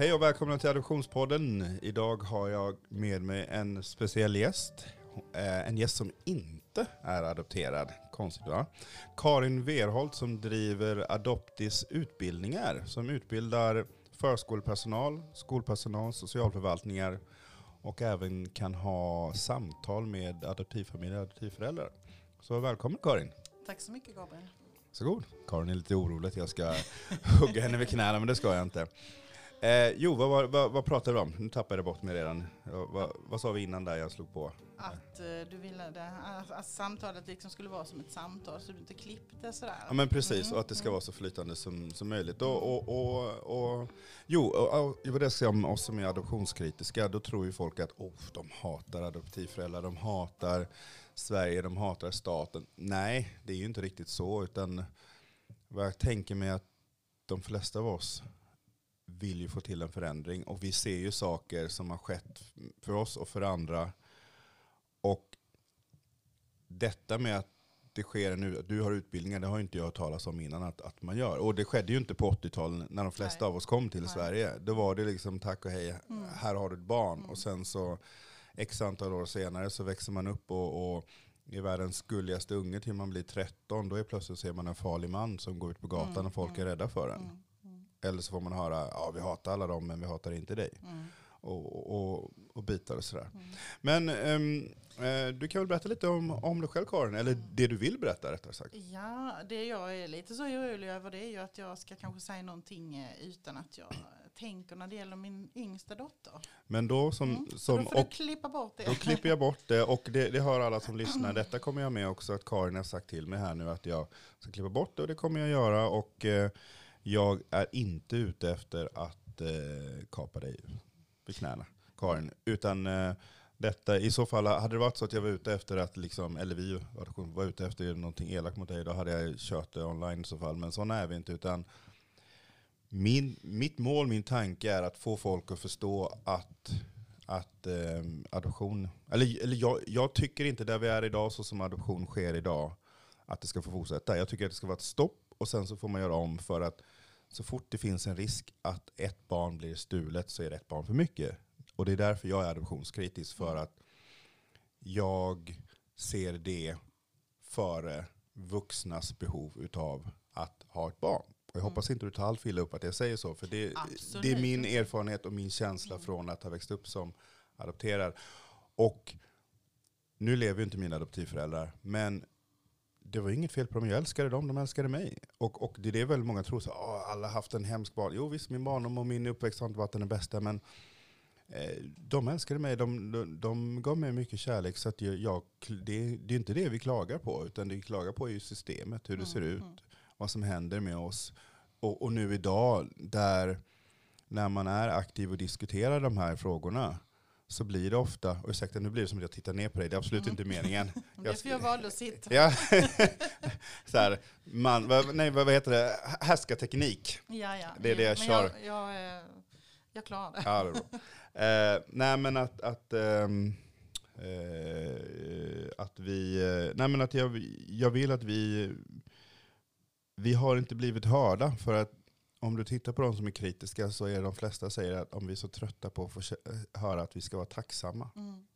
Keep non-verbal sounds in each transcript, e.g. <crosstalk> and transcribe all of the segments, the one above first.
Hej och välkomna till Adoptionspodden. Idag har jag med mig en speciell gäst. Eh, En gäst som inte är adopterad. Konstigt va? Karin Verholt som driver Adoptis utbildningar. Som utbildar förskolepersonal, skolpersonal, socialförvaltningar och även kan ha samtal med adoptivfamiljer och adoptivföräldrar. Så välkommen Karin. Tack så mycket Gabriel. Så god. Karin är lite orolig att jag ska <laughs> hugga henne vid knäna, men det ska jag inte. Eh, jo, vad, vad, vad, vad pratade vi om? Nu tappade jag bort mig redan. Vad, vad sa vi innan där jag slog på? Att eh, du ville det, att, att samtalet liksom skulle vara som ett samtal så du inte klippte sådär. Ja men precis, Mm, och att det ska mm. vara så flytande som, som möjligt. Och, och, och, och, jo, och, och, det var det säga om oss som är adoptionskritiska. Då tror ju folk att oh, de hatar adoptivföräldrar, de hatar Sverige, de hatar staten. Nej, det är ju inte riktigt så. Utan vad jag tänker mig att de flesta av oss vill ju få till en förändring. Och vi ser ju saker som har skett för oss och för andra. Och detta med att det sker nu, att du har utbildningar, det har inte jag hört talas om innan att, att man gör. Och det skedde ju inte på 80-talet när de flesta Nej. av oss kom till Nej. Sverige. Då var det liksom tack och hej, Mm. här har du ett barn. Mm. Och sen så x antal år senare så växer man upp och, och är världens gulligaste unge till man blir 13. Då är plötsligt ser man en farlig man som går ut på gatan Mm, och folk mm, är rädda för en. Mm, mm, Eller så får man höra, ja vi hatar alla dem men vi hatar inte dig. mm, Och, och, och bitar och sådär. mm. Men eh, du kan väl berätta lite om, om dig själv Karin, eller det du vill berätta rättare sagt. Ja, det jag är lite så orolig över det är ju att jag ska kanske säga någonting eh, utan att jag tänker när det gäller min yngsta dotter. Men då som, Mm, som då får du och klippa bort det. då klipper jag bort det och det, det hör alla som lyssnar. <clears throat> Detta kommer jag med också att Karin har sagt till mig här nu att jag ska klippa bort det och det kommer jag göra och eh, jag är inte ute efter att eh, kapa dig vid knäna, Karin, utan eh, detta, i så fall, hade det varit så att jag var ute efter att, liksom, eller vi var ute efter någonting elakt mot dig, då hade jag kört det online i så fall. Men sådana är vi inte, utan min, mitt mål, min tanke är att få folk att förstå att, att eh, adoption, eller, eller jag, jag tycker inte där vi är idag, så som adoption sker idag, att det ska få fortsätta. Jag tycker att det ska vara ett stopp och sen så får man göra om för att så fort det finns en risk att ett barn blir stulet så är det ett barn för mycket. Och det är därför jag är adoptionskritisk, för att jag ser det före vuxnas behov utav att ha ett barn. Och jag hoppas inte du tar allt illa upp att jag säger så, för det, det är min erfarenhet och min känsla från att ha växt upp som adopterad. Och nu lever ju inte mina adoptivföräldrar, men det var inget fel på dem. Jag älskade dem, de älskade mig. Och, och det är det väldigt många tror, så, "Åh, alla har haft en hemsk barn. Jo visst, min barndom och min uppväxt har inte varit den bästa, men eh, de älskade mig, de, de, de gav mig mycket kärlek. Så att jag, jag, det, det är inte det vi klagar på, utan det vi klagar på är ju systemet, hur det ser Mm, ut, mm. vad som händer med oss. Och, och nu idag, där när man är aktiv och diskuterar de här frågorna, så blir det ofta, och ursäkta nu blir det som att jag tittar ner på dig, det är absolut Mm. inte meningen. <laughs> Det är för jag valde att sitta. Ja, <laughs> så här, man, vad, nej, vad heter det? Härskarteknik. Ja, ja. Det är det jag Men kör. Jag, jag, eh, jag klarar det. Ja, det är. Eh, nej men att, att, ehm, eh, att vi, eh, nej men att jag, jag vill att vi, vi har inte blivit hörda för att om du tittar på de som är kritiska så är de flesta säger att om vi är så trötta på att få höra att vi ska vara tacksamma. Mm,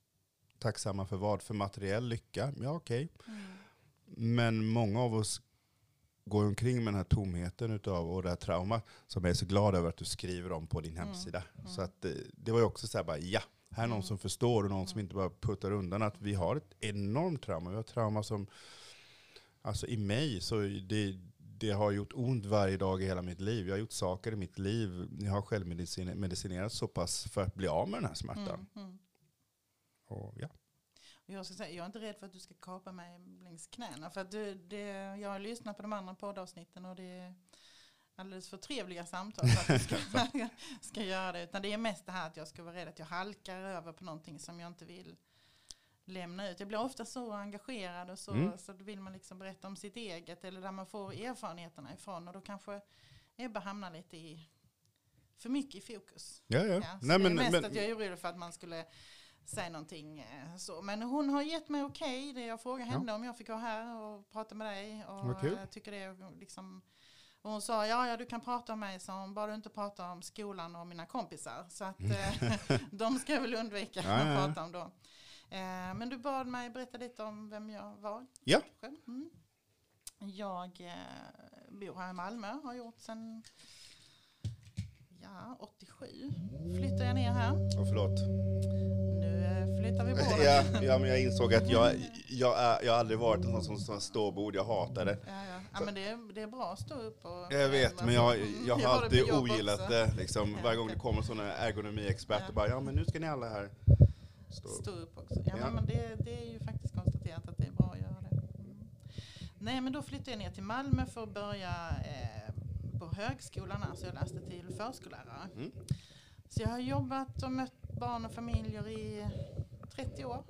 Tacksamma för vad? För materiell lycka? Ja okej. mm, Men många av oss går omkring med den här tomheten utav, och det här traumat som jag är så glad över att du skriver om på din Mm, hemsida. mm. Så att, eh, det var ju också så här bara, ja, här är någon Mm. som förstår och någon som Mm. inte bara puttar undan att vi har ett enormt trauma. Vi har trauma som, alltså i mig, så det, det har gjort ont varje dag i hela mitt liv. Jag har gjort saker i mitt liv, jag har självmedicinerat så pass för att bli av med den här smärtan. mm, mm. Och, ja. Jag, ska säga, jag är inte rädd för att du ska kapa mig längs knäna. För du, det, jag har lyssnat på de andra poddavsnitten och det är alldeles för trevliga samtal för att jag ska, <laughs> <laughs> ska göra det. Utan det är mest det här att jag ska vara rädd att jag halkar över på någonting som jag inte vill lämna ut. Jag blir ofta så engagerad och så, Mm. så då vill man liksom berätta om sitt eget eller där man får erfarenheterna ifrån. Och då kanske Ebba hamnar lite i för mycket i fokus. Ja, ja. Ja, Nej, det är men, mest men, att jag är orolig för att man skulle säga någonting eh, så. Men hon har gett mig okej. Det Jag frågade henne om jag fick vara här och prata med dig. Och kul. jag tycker det är liksom Och hon sa, ja, ja du kan prata om mig som bara du inte pratar om skolan och mina kompisar. Så att eh, <laughs> de ska jag väl undvika Ja, att ja, ja. prata om då. Eh, men du bad mig berätta lite om vem jag var. Ja. Mm. Jag eh, bor här i Malmö, har gjort sedan ja, 87. Flyttade jag ner här. Oh, förlåt. Nu eh, flyttar vi bordet. <laughs> ja, ja, men jag insåg att jag, jag, jag har aldrig varit sån som, som ståbord, jag hatar det. Ja, ja. ja men det är, det är bra att stå upp och... Jag vet, men jag, Mm, jag har alltid ogillat också. det. Liksom, varje gång det kommer sådana ergonomiexperter, Ja. bara ja men nu ska ni alla här stå upp. Stå upp också. Ja, Ja. men det, det är ju faktiskt konstaterat att det är bra att göra det. Mm. Nej, men då flyttade jag ner till Malmö för att börja eh, på högskolan här, så jag läste till förskollärare. Mm. Så jag har jobbat och mött barn och familjer i 30 år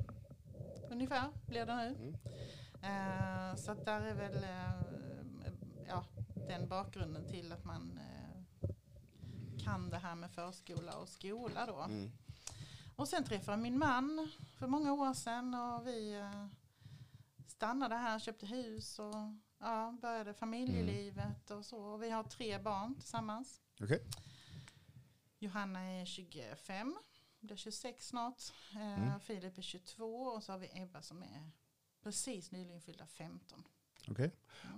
ungefär blir det nu. Mm. Eh, så att där är väl eh, ja, den bakgrunden till att man eh, kan det här med förskola och skola då. Mm. Och sen träffade jag min man för många år sedan och vi eh, stannade här, köpte hus och ja, började familjelivet och så. Och vi har tre barn tillsammans. Okej. Johanna är 25, blir 26 snart. Eh, Mm. Filip är 22 och så har vi Ebba som är precis nyligen fyllda 15. Okej.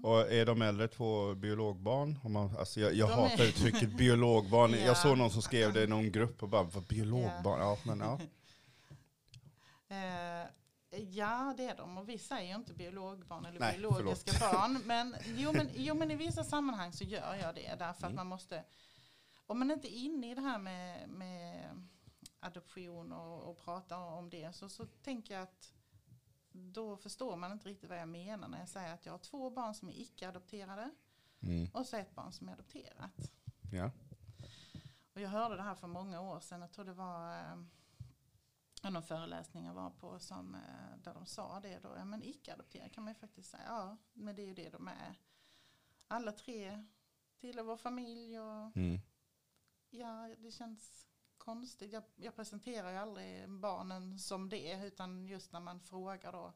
Och är de äldre två biologbarn? Om man, alltså jag jag De hatar är- uttrycket biologbarn. <laughs> Ja. Jag såg någon som skrev det i någon grupp och bara, vad biologbarn? Ja, men ja. <laughs> Eh, ja, det är de. Och vi säger inte biologbarn eller Nej, biologiska <laughs> barn. Men jo, men jo, men i vissa sammanhang så gör jag det. Därför att Mm. man måste, om man inte är inne i det här med, med adoption och, och pratar om det, så, så tänker jag att då förstår man inte riktigt vad jag menar när jag säger att jag har två barn som är icke-adopterade Mm. och så ett barn som är adopterat. ja. Och jag hörde det här för många år sedan. Jag tror det var eh, någon föreläsning jag var på som, eh, där de sa det. Då. Ja, men icke-adopterade kan man ju faktiskt säga. Ja, men det är ju det de är. Alla tre tillhör vår familj och Mm. ja, det känns konstigt. Jag, jag presenterar ju aldrig barnen som det utan just när man frågar då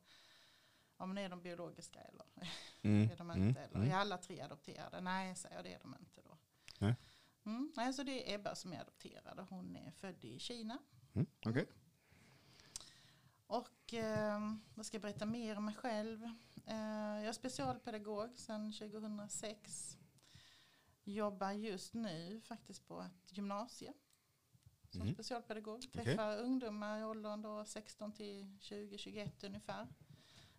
om är de biologiska eller <laughs> Mm. är de Mm. inte? Eller Mm. är alla tre adopterade? Nej, säger jag, det är de inte då. Nej. Mm, nej, så det är Ebba som är adopterad och hon är född i Kina. Mm. Okej. Och eh, vad ska jag berätta mer om mig själv? Eh, jag är specialpedagog sedan 2006. Jobbar just nu faktiskt på ett gymnasie som Mm. specialpedagog. Träffar ungdomar i åldern då 16 till 20-21 ungefär.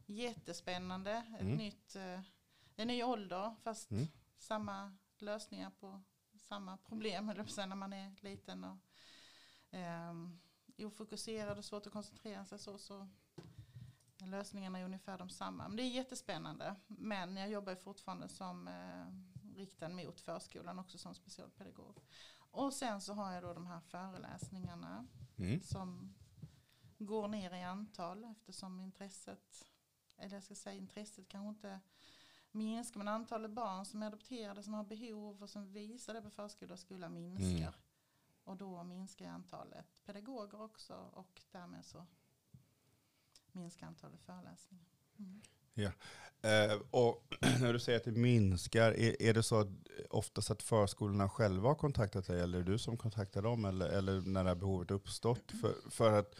Jättespännande. Ett Mm. nytt, eh, en ny ålder fast Mm. samma lösningar på samma problem säga, när man är liten och ehm, ofokuserad och svårt att koncentrera sig så, så lösningarna är ungefär de samma. Men det är jättespännande. Men jag jobbar fortfarande som eh, riktad mot förskolan också som specialpedagog. Och sen så har jag då de här föreläsningarna Mm. som går ner i antal eftersom intresset, eller jag ska säga intresset kanske inte minskar, men antalet barn som är adopterade som har behov och som visar det på förskola och skola minskar. Mm. Och då minskar antalet pedagoger också och därmed så minskar antalet föreläsningar. Mm. Eh, Eh, och <clears throat> när du säger att det minskar, är, är det så att oftast att förskolorna själva har kontaktat dig eller är det du som kontaktar dem eller, eller när det här behovet uppstått? För, för att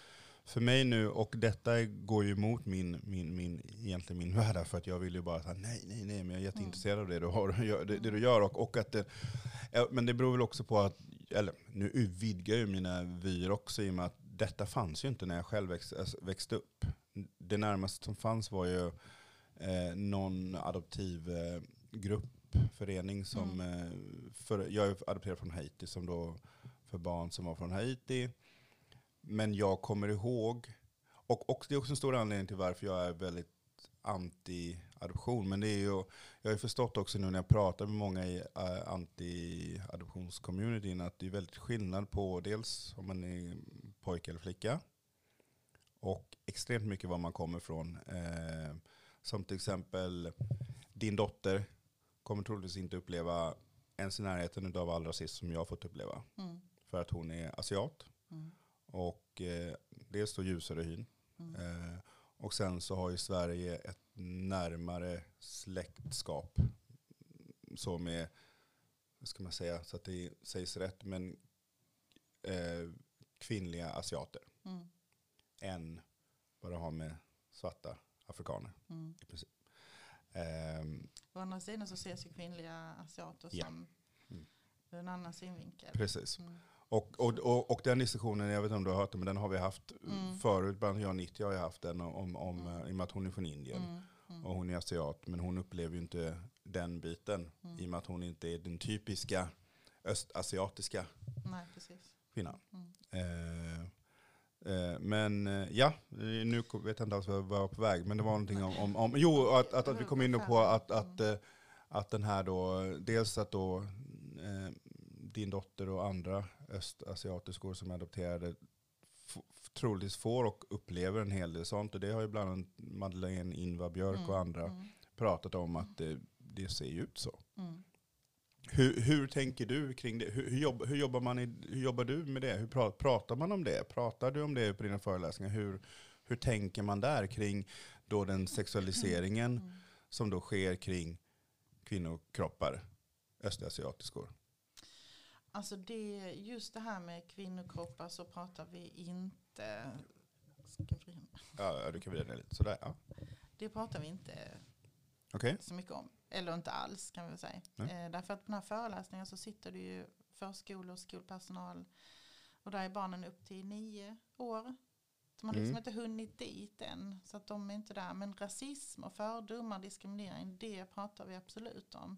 för mig nu, och detta går ju emot min, min, min, egentligen min <laughs> värld, för att jag vill ju bara säga nej, nej, nej, men jag är jätteintresserad av det du, har, <laughs> det, det du gör. Och, och att det, men det beror väl också på att, eller nu vidgar ju mina vyer också i och med att detta fanns ju inte när jag själv växt, alltså, växte upp. Det närmaste som fanns var ju eh, någon adoptiv eh, grupp, förening som, eh, för, jag är adopterad från Haiti som då för barn som var från Haiti. Men jag kommer ihåg, och, och det är också en stor anledning till varför jag är väldigt anti-adoption. Men det är ju, jag har ju förstått också nu när jag pratar med många i uh, anti-adoptionscommunityn att det är väldigt skillnad på dels om man är pojke eller flicka. Och extremt mycket var man kommer ifrån. Eh, som till exempel din dotter kommer troligtvis inte uppleva ens i närheten av allra sist som jag har fått uppleva. Mm. För att hon är asiat. Mm. Och eh, dels då ljusare hyn. Mm. Eh, och sen så har ju Sverige ett närmare släktskap. Så med vad ska man säga så att det sägs rätt, men eh, kvinnliga asiater Mm. än vad det har med svarta afrikaner Mm. i princip. Ehm, Å andra sidan så ses ju kvinnliga asiater Ja. som Mm. en annan synvinkel. precis. Mm. Och, och, och, och den diskussionen, jag vet inte om du har hört den, men den har vi haft Mm. förut. Bland jag och Nittya har ju haft den om, om Mm. i och med att hon är från Indien. Mm. Mm. Och hon är asiat, men hon upplever ju inte den biten. Mm. I och med att hon inte är den typiska östasiatiska Nej, precis. kvinnan. Eh, men eh, ja, eh, nu vet jag inte alls vad jag var på väg. Men det var någonting om, om, om jo, att, att, att vi kom in på att, att, Mm. eh, att den här då, dels att då eh, din dotter och andra östasiatiskor som är adopterade troligtvis får och upplever en hel del sånt. Och det har ju bland annat Madeleine Inva Björk Mm. och andra Mm. pratat om att det, det ser ut så. Mm. Hur, hur tänker du kring det? Hur, hur, jobb, hur, jobbar man i, hur jobbar du med det? Hur pra, pratar man om det? Pratar du om det på dina föreläsningar? Hur, hur tänker man där kring då den sexualiseringen Mm. som då sker kring kvinnokroppar, östasiatiskor? Alltså det, just det här med kvinnokroppar så pratar vi inte, ska mig? Ja, du kan vrida dig lite sådär. Ja. det pratar vi inte Okej. så mycket om. Eller inte alls kan vi säga. Eh, därför att på den här föreläsningen så sitter det ju förskolor och skolpersonal och där är barnen upp till nio år. De har liksom Mm. inte hunnit dit än så att de är inte där. Men rasism och fördomar, diskriminering, det pratar vi absolut om.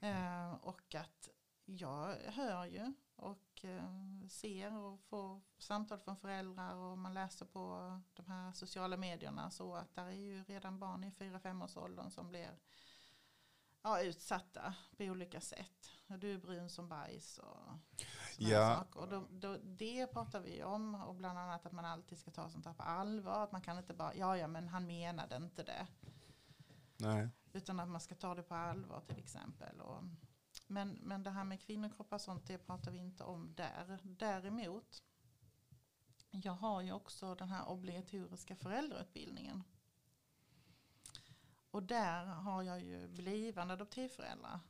Eh, och att jag hör ju och eh, ser och får samtal från föräldrar och man läser på de här sociala medierna så att där är ju redan barn i 4-5 års åldern som blir ja, utsatta på olika sätt. Du är brun som bajs och Ja. saker. Och då, då, det pratar vi om och bland annat att man alltid ska ta sånt här på allvar. Att man kan inte bara, ja ja men han menade inte det. Nej. Utan att man ska ta det på allvar till exempel. Och, men, men det här med kvinnokroppar och sånt, det pratar vi inte om där. Däremot, jag har ju också den här obligatoriska föräldrautbildningen. Och där har jag ju blivande adoptivföräldrar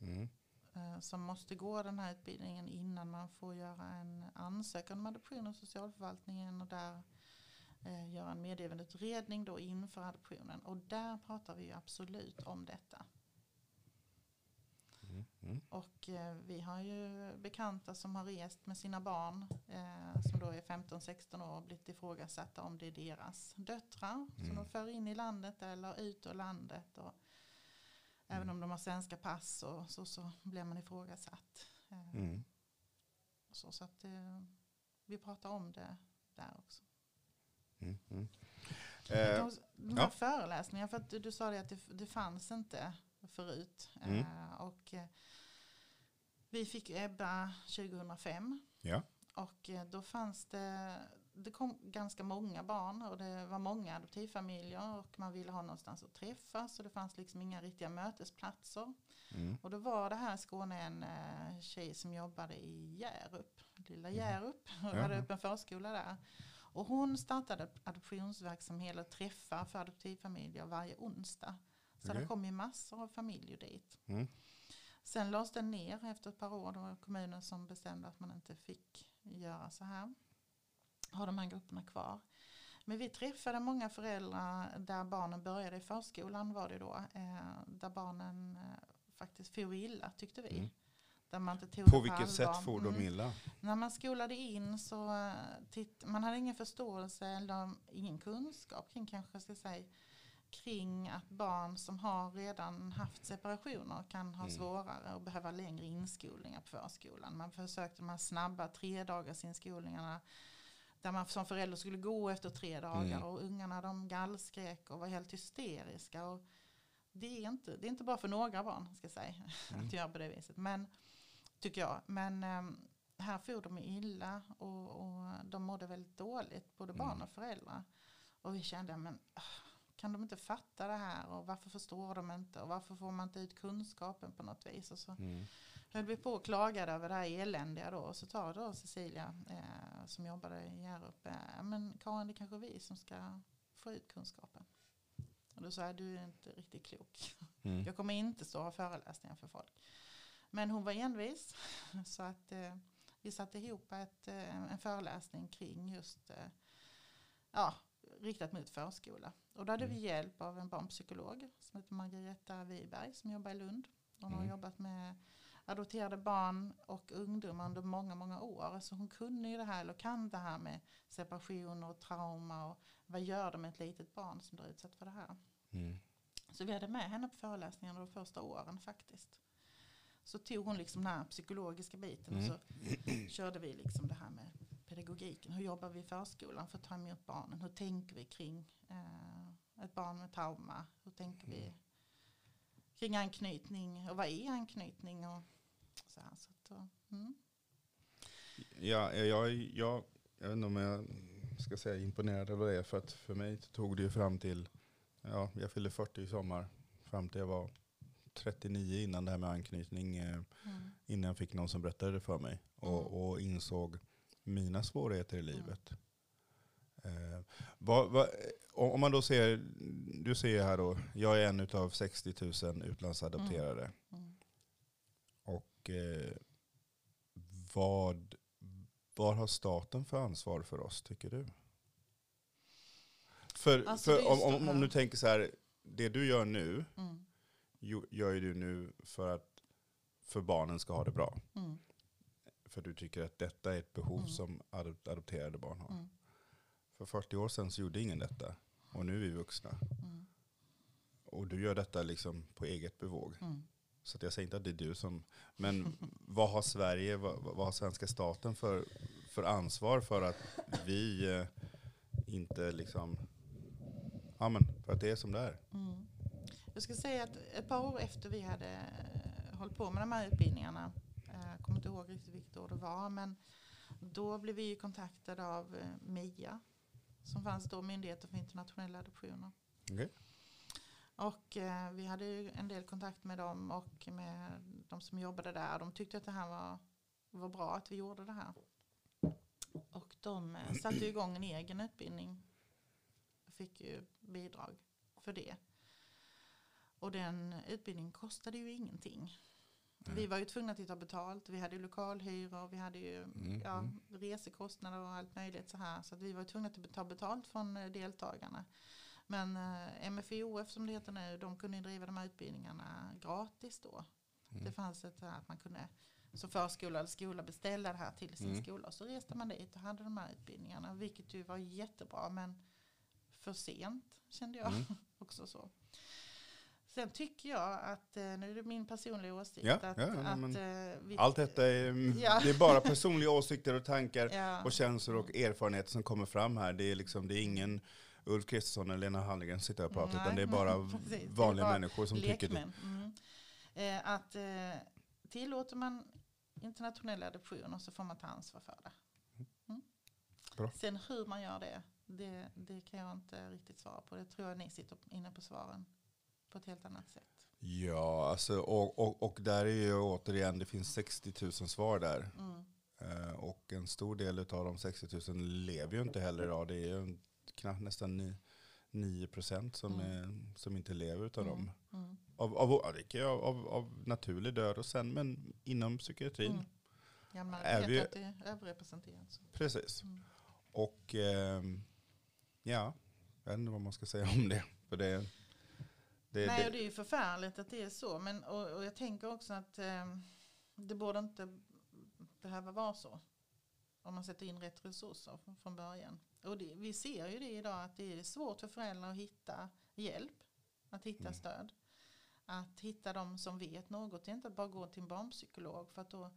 Mm. eh, som måste gå den här utbildningen innan man får göra en ansökan om adoption hos socialförvaltningen och där eh, göra en medgivandeutredning då inför adoptionen. Och där pratar vi ju absolut om detta. Mm. Mm. Och eh, vi har ju bekanta som har rest med sina barn eh, som då är 15-16 år och blivit ifrågasatta om det är deras döttrar som Mm. de för in i landet eller ut ur landet. Och Även om de har svenska pass och så, så blir man ifrågasatt. Eh, Mm. så, så att eh, vi pratar om det där också. Mm. Mm. De, de här ja. föreläsningarna, för att du, du sa det att det, det fanns inte förut. Mm. Eh, och eh, vi fick Ebba 2005 ja. och eh, då fanns det, det kom ganska många barn och det var många adoptivfamiljer och man ville ha någonstans att träffas och det fanns liksom inga riktiga mötesplatser. Mm. Och då var det här i Skåne en tjej som jobbade i Hjärup, lilla Mhm. Hjärup, <laughs> och Ja. hade öppen förskola där. Och hon startade adoptionsverksamhet och träffar för adoptivfamiljer varje onsdag. Så Okej. det kom ju massor av familjer dit. Mm. Sen lades den ner efter ett par år. Det var kommunen som bestämde att man inte fick göra så här. Ha de här grupperna kvar. Men vi träffade många föräldrar där barnen började i förskolan var det då. Eh, där barnen eh, faktiskt for illa tyckte vi. Mm. Där man inte tog På det vilket allvar. sätt for de Mm. illa? När man skolade in så eh, titt, man hade ingen förståelse eller ingen kunskap kring kanske ska säga kring att barn som har redan haft separationer kan ha Mm. svårare och behöva längre inskolningar på förskolan. Man försökte de här snabba tre dagars inskolningarna där man som förälder skulle gå efter tre dagar Mm. och ungarna de gallskrek och var helt hysteriska. Och det, är inte, det är inte bara för några barn ska säga <laughs> Mm. att göra på det viset. Men, tycker jag. Men ehm, här får de illa och, och de mådde väldigt dåligt, både barn Mm. och föräldrar. Och vi kände, men ah, kan de inte fatta det här och varför förstår de inte och varför får man inte ut kunskapen på något vis. Och så Mm. höll vi på och klagade över det här eländiga då. Och så tar då Cecilia eh, som jobbade i Hjärup, eh, men Karin det är kanske vi som ska få ut kunskapen. Och då sa jag, du är inte riktigt klok. Mm. Jag kommer inte stå och ha föreläsningar för folk. Men hon var envis. <laughs> Så att eh, vi satte ihop ett, eh, en föreläsning kring just eh, ja, riktat mot förskola. Och då hade Mm. vi hjälp av en barnpsykolog som heter Margareta Wiberg som jobbar i Lund. Hon har Mm. jobbat med adopterade barn och ungdomar under många, många år. Så hon kunde ju det här, eller kan det här med separation och trauma och vad gör det med ett litet barn som blir utsatt för det här. Mm. Så vi hade med henne på föreläsningarna de första åren faktiskt. Så tog hon liksom den här psykologiska biten och Mm. så körde vi liksom det här med pedagogiken. Hur jobbar vi i förskolan för att ta emot barnen? Hur tänker vi kring eh, ett barn med trauma? Hur tänker vi Mm. kring anknytning? Och vad är anknytning? Och så här, så att, och, mm. Ja, jag, jag, jag vet inte om jag ska säga imponerad vad det. För att för mig tog det ju fram till, ja, jag fyllde 40 i sommar. Fram till jag var 39 innan det här med anknytning. Eh, Mm. innan jag fick någon som berättade det för mig. Och, Mm. och insåg mina svårigheter i livet. Eh, vad, vad, om man då ser, du ser här då, jag är en av 60 000 utlandsadopterade. Mm. Och eh, vad, vad har staten för ansvar för oss tycker du? För, Alltså, för om, om, om du tänker så här, det du gör nu Mm. gör ju du nu för att för barnen ska ha det bra. Mm. För du tycker att detta är ett behov Mm. som adop- adopterade barn har. Mm. För 40 år sedan så gjorde ingen detta. Och nu är vi vuxna. Mm. Och du gör detta liksom på eget bevåg. Mm. Så jag säger inte att det är du som... Men <laughs> vad har Sverige, vad, vad har svenska staten för, för ansvar för att vi eh, inte liksom... Ja men, för att det är som det är. Mm. Jag ska säga att ett par år efter vi hade eh, hållit på med de här utbildningarna, jag kommer inte ihåg riktigt vilket år det var, men då blev vi kontaktade av eh, MIA, som fanns då, Myndigheten för internationella adoptioner. Okej. Och eh, vi hade ju en del kontakt med dem och med de som jobbade där. De tyckte att det här var, var bra att vi gjorde det här. Och de eh, satte igång en egen utbildning. Fick ju bidrag för det. Och den utbildningen kostade ju ingenting. Vi var ju tvungna att ta betalt. Vi hade ju lokalhyror, vi hade ju Mm, ja, mm. resekostnader och allt möjligt så här. Så vi var tvungna att ta betalt från eh, deltagarna. Men eh, MFIOF som det heter nu, de kunde ju driva de här utbildningarna gratis då. Mm. Det fanns ett att man kunde som förskola eller skola beställa det här till sin Mm. skola. Och så reste man dit och hade de här utbildningarna. Vilket ju var jättebra men för sent kände jag Mm. <laughs> också så. Sen tycker jag att, eh, nu är det min personliga åsikt, Ja, att, ja, att eh, vi, Allt detta är, Ja. det är bara personliga åsikter och tankar <laughs> och känslor och erfarenheter som kommer fram här. Det är, liksom, det är ingen Ulf Kristersson eller Lena Hallengren som sitter och pratar, Nej, utan det är <laughs> bara precis. Vanliga bara människor som tycker det. lekmän. Mm. Eh, att eh, tillåter man internationella adoptioner så får man ta ansvar för det. Mm. Bra. Sen hur man gör det, det, det kan jag inte riktigt svara på. Det tror jag ni sitter inne på svaren på ett helt annat sätt. Ja, alltså, och, och, och där är ju återigen, det finns 60 000 svar där. Mm. Eh, och en stor del av de 60 000 lever ju inte heller idag. Det är ju en- knappt nästan ni- 9 procent som, Mm. är, som inte lever utav dem. Mm. Mm. Av, av, ju- av, av naturlig död och sen, men inom psykiatrin. Mm. Ja, man Är vet vi- att det är överrepresenterat. Precis. Mm. Och ehm, ja, jag vet inte vad man ska säga om det. För det, det, Nej, och det, det är ju förfärligt att det är så. Men, och, och jag tänker också att eh, det borde inte behöva vara så. Om man sätter in rätt resurser från, från början. Och det, vi ser ju det idag att det är svårt för föräldrar att hitta hjälp. Att hitta Mm. stöd. Att hitta de som vet något. Det är inte att bara gå till en barnpsykolog. För att då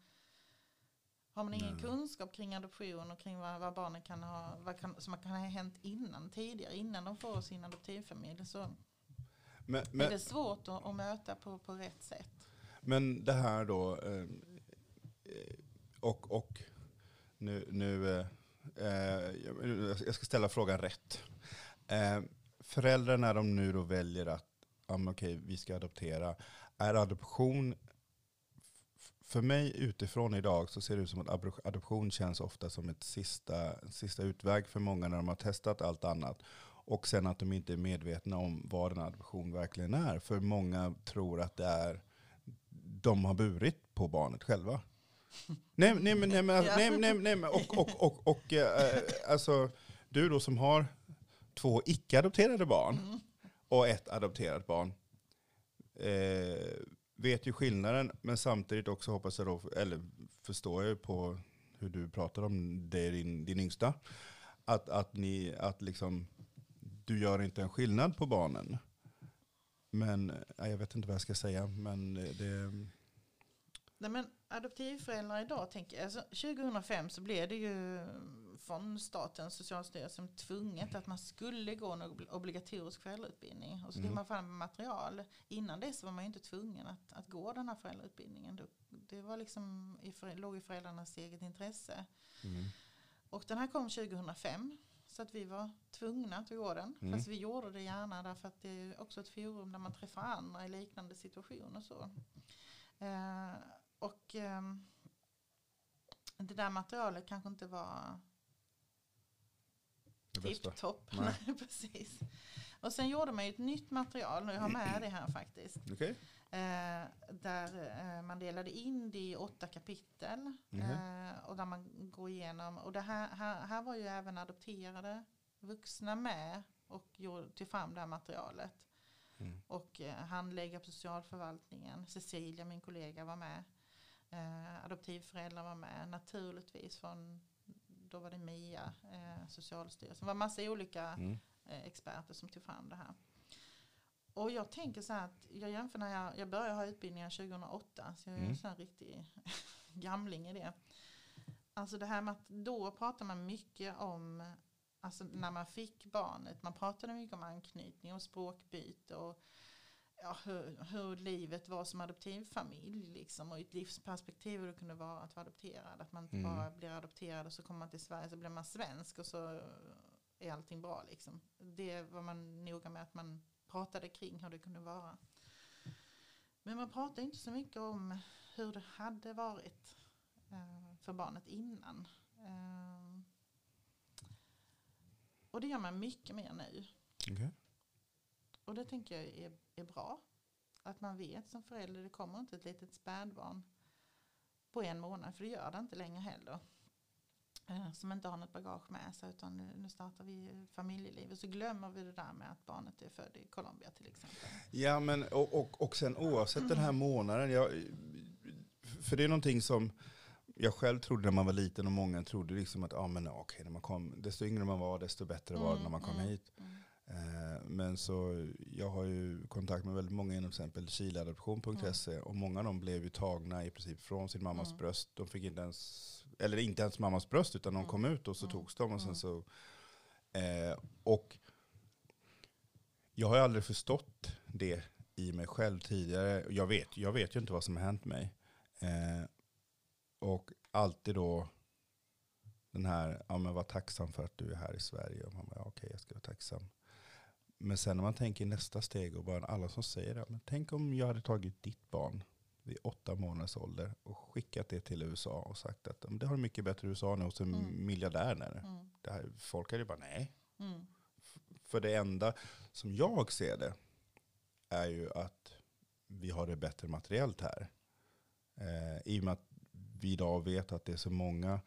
har man ingen Nej. kunskap kring adoption och kring vad, vad barnen kan ha, vad kan, som kan ha hänt innan, tidigare, innan de får sin adoptivfamilj. Så men, är men, det svårt att, att möta på, på rätt sätt. men det här då, eh, och, och nu, nu eh, eh, jag ska ställa frågan rätt. Eh, föräldrar när de nu då väljer att, okej, vi ska adoptera, är adoption för mig utifrån idag så ser det ut som att ado- adoption känns ofta som ett sista, sista utväg för många när de har testat allt annat. Och sen att de inte är medvetna om vad en adoption verkligen är. För många tror att det är de har burit på barnet själva. Nej, nej, men, nej, men, nej, nej, nej, och, och, och, och äh, alltså, du då som har två icke-adopterade barn Mm. och ett adopterat barn. Eh, vet ju skillnaden, men samtidigt också hoppas jag då, eller förstår jag på hur du pratar om det, din, din yngsta, att, att, ni, att liksom, du gör inte en skillnad på barnen. Men jag vet inte vad jag ska säga, men det... Nej, men adoptivföräldrar idag, tänker jag, alltså, 2005 så blev det ju från staten, Socialstyrelsen, tvunget att man skulle gå en ob- obligatorisk föräldrautbildning. Och så Mm. tog man fram material. Innan dess var man ju inte tvungen att, att gå den här föräldrautbildningen. Det, det var liksom i, låg i föräldrarnas eget intresse. Mm. Och den här kom 2005. Så att vi var tvungna att gå den. Mm. Fast vi gjorde det gärna därför att det är också ett forum där man träffar andra i liknande situationer. Så. Eh, och ehm, det där materialet kanske inte var tipptopp. <laughs> Precis. Och sen gjorde man ju ett nytt material, och jag har med <clears throat> det här faktiskt. Okej. Eh, där eh, man delade in det i åtta kapitel. Eh, och där man går igenom. Och det här, här, här var ju även adopterade vuxna med och gjorde, tog fram det här materialet. Mm. Och handläggare på socialförvaltningen, Cecilia min kollega var med. Eh, adoptivföräldrar var med, naturligtvis från, då var det Mia, eh, Socialstyrelsen. Det var massa olika Mm. eh, experter som tog fram det här. Och jag tänker så här att jag jämför när jag, jag började ha utbildningen 2008, så jag är Mm. en sån här riktig <laughs> gamling i det. Alltså det här med att då pratar man mycket om, alltså när man fick barnet, man pratade mycket om anknytning och språkbyte och ja, hur, hur livet var som adoptivfamilj liksom, och i ett livsperspektiv hur det kunde vara att vara adopterad. Att man inte Mm. bara blir adopterad och så kommer man till Sverige så blir man svensk och så är allting bra. Liksom. Det var man noga med att man pratade kring hur det kunde vara. Men man pratade inte så mycket om hur det hade varit eh, för barnet innan. Eh, och det gör man mycket mer nu. Okej. Och det tänker jag är, är bra. Att man vet som förälder, det kommer inte ett litet spädbarn på en månad, för det gör det inte längre heller. Eh, Som inte har något bagage med sig, utan nu, nu startar vi familjeliv. Och så glömmer vi det där med att barnet är född i Colombia till exempel. Ja, men och, och, och sen oavsett den här månaden, jag, för det är någonting som jag själv trodde när man var liten och många trodde liksom att ah, men, okej, när man kom, desto yngre man var desto bättre var det när man kom Mm, hit. mm, Eh, men så jag har ju kontakt med väldigt många inom till exempel chileadoption.se och många av dem blev ju tagna i princip från sin mammas Mm. bröst. De fick inte ens, eller inte ens mammas bröst utan de Mm. kom ut och så Mm. togs de och sen Mm. så eh, och jag har ju aldrig förstått det i mig själv tidigare. Jag vet, jag vet ju inte vad som har hänt mig. Eh, och alltid då den här, ja men var tacksam för att du är här i Sverige. Och man bara, ja, okej jag ska vara tacksam. Men sen när man tänker nästa steg och bara alla som säger det, men tänk om jag hade tagit ditt barn vid åtta månaders ålder och skickat det till USA och sagt att "Men det har mycket bättre i USA nu hos en Mm. miljardär. Där. mm, Det här, folk hade ju bara nej. mm, För det enda som jag ser det är ju att vi har det bättre materiellt här. Eh, I och med att vi idag vet att det är så många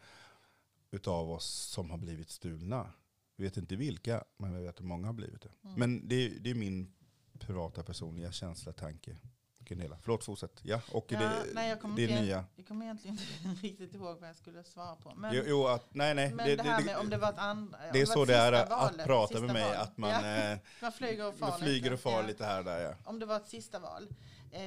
utav oss som har blivit stulna. Vi vet inte vilka, men vi vet att många har blivit det. Mm. Men det, det är min privata personliga känsla, tanke. Gunilla. Förlåt, fortsätt. Ja, och Ja, det, nej, jag kommer det inte- nya. Jag kommer egentligen inte <laughs> riktigt ihåg vad jag skulle svara på. Men, Jo, jo, att, nej, nej. men det, det, här med om det var ett andra... det är så det är sista att valet, prata med mig, val. att man, Ja, eh, man flyger och far man flyger och far lite här och där. Ja. Om det var ett sista val, eh,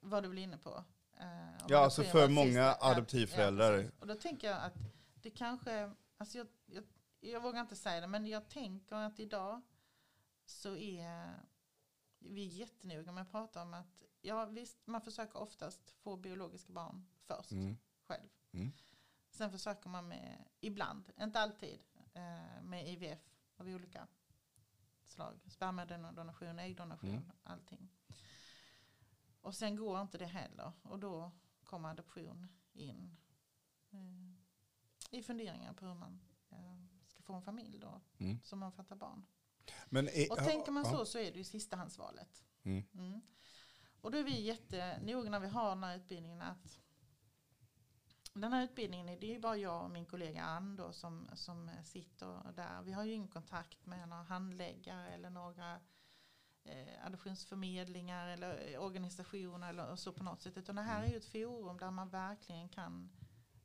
var du väl inne på? Eh, Ja, alltså för många sista- adoptivföräldrar. och då tänker jag att det kanske, alltså jag, jag, jag vågar inte säga det, men jag tänker att idag så är vi jättenoga med att prata om att, ja visst, man försöker oftast få biologiska barn först Mm. själv. Mm. Sen försöker man med, ibland, inte alltid, eh, med IVF av olika slag. Spermadonation, äggdonation, Mm. allting. Och sen går inte det heller. Och då kommer adoption in eh, i funderingar på hur man eh, ska få en familj då, Mm. som omfattar barn. Men Och tänker man så så är det ju sistahandsvalet. Mm. Mm. Och då är vi jättenoga när vi har den här utbildningen att den här utbildningen det är ju bara jag och min kollega Ann då som, som sitter där. Vi har ju ingen kontakt med några handläggare eller några eh, adoptionsförmedlingar eller organisationer eller så på något sätt. Utan det här är ju ett forum där man verkligen kan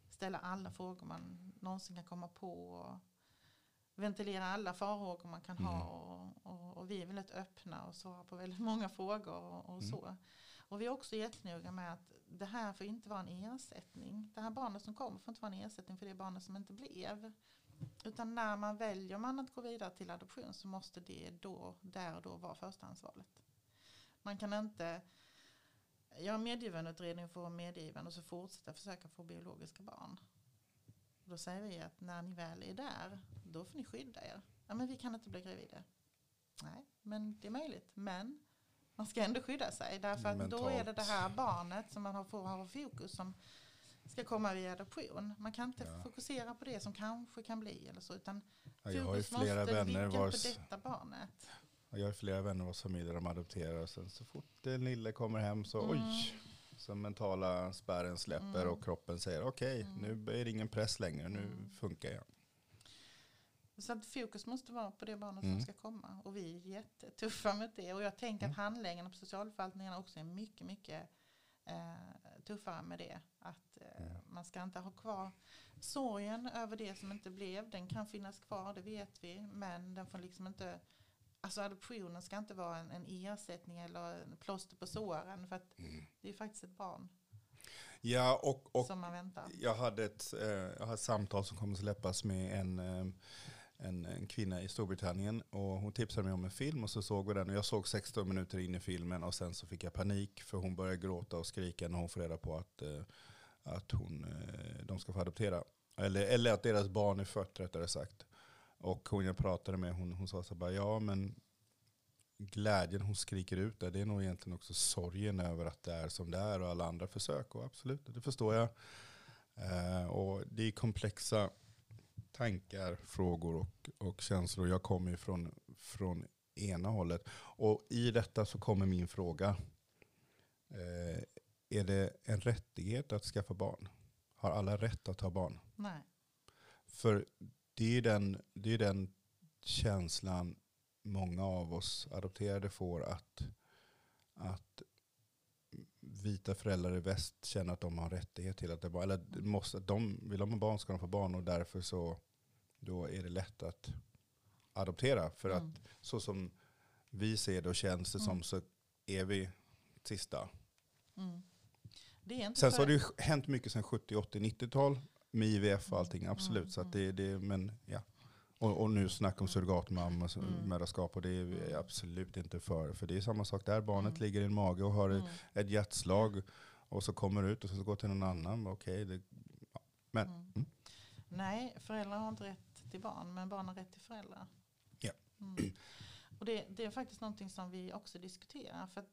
ställa alla frågor man någonsin kan komma på. Och ventilera alla farhågor man kan ha. Mm. Och, och, och vi är väldigt öppna och svarar på väldigt <laughs> många frågor och, och Mm. så. Och vi är också jättenoga med att det här får inte vara en ersättning. Det här barnet som kommer får inte vara en ersättning för det barnet som inte blev. Utan när man väljer man att gå vidare till adoption så måste det då, där och då vara förstahandsvalet. Man kan inte göra medgivandeutredning för medgivande och så fortsätta försöka få biologiska barn. Då säger vi att när ni väl är där, då får ni skydda er. Ja, men vi kan inte bli gravida. Nej, men det är möjligt. Men man ska ändå skydda sig. Därför att då är det det här barnet som man har- får ha fokus som ska komma via adoption. Man kan inte Ja. fokusera på det som kanske kan bli eller så. Utan Ja, jag har ju flera vänner vars, på detta barnet. jag har flera vänner vars familjer de adopterar och sen så fort den lille kommer hem så Mm. oj, så mentala spärren släpper Mm. och kroppen säger okej, Mm. nu är det ingen press längre, nu Mm. funkar jag. Så att fokus måste vara på det barnet Mm. som ska komma. Och vi är jättetuffa med det. Och jag tänker att Mm. handläggarna på socialförvaltningarna också är mycket, mycket eh, tuffare med det. Att eh, Mm. man ska inte ha kvar sorgen över det som inte blev. Den kan finnas kvar, det vet vi. Men den får liksom inte Alltså adoptionen ska inte vara en, en ersättning eller en plåster på såren. För att Mm. det är faktiskt ett barn Ja, och, och som man väntar. jag hade ett, eh, jag har ett samtal som kommer att släppas med en, eh, en, en kvinna i Storbritannien. Och hon tipsade mig om en film och så såg vi den. Och jag såg 16 minuter in i filmen och sen så fick jag panik för hon började gråta och skrika när hon får reda på att, eh, att hon, eh, de ska få adoptera. Eller, eller att deras barn är fött rättare sagt. Och hon jag pratade med, hon, hon sa så bara, ja men glädjen hon skriker ut där, det är nog egentligen också sorgen över att det är som det är och alla andra försök. Och absolut, det förstår jag. Eh, och det är komplexa tankar, frågor och, och känslor. Jag kommer ju från, från ena hållet. Och i detta så kommer min fråga. Eh, är det en rättighet att skaffa barn? Har alla rätt att ha barn? Nej. För det är den, det är den känslan många av oss adopterade får att, att vita föräldrar i väst känner att de har rättighet till att det barn, eller måste, de vill de ha barn ska de få barn och därför så då är det lätt att adoptera. För att Mm. så som vi ser det och känns det som Mm. så är vi sista. Mm. Sen så har det ju hänt mycket sen 70, 80, 90-tal med IVF och allting, Mm, absolut. Så att det, mm. det, men, ja. och, och nu snack om surrogatmödraskap Mm. och det är vi Mm. absolut inte för. För det är samma sak där, barnet Mm. ligger i en mage och har Mm. ett hjärtslag och så kommer ut och så går till någon annan. Okej, det, Men- Mm. mm. Nej, föräldrar har inte rätt till barn, men barn har rätt till föräldrar. Ja. Mm. Och det, det är faktiskt någonting som vi också diskuterar. För att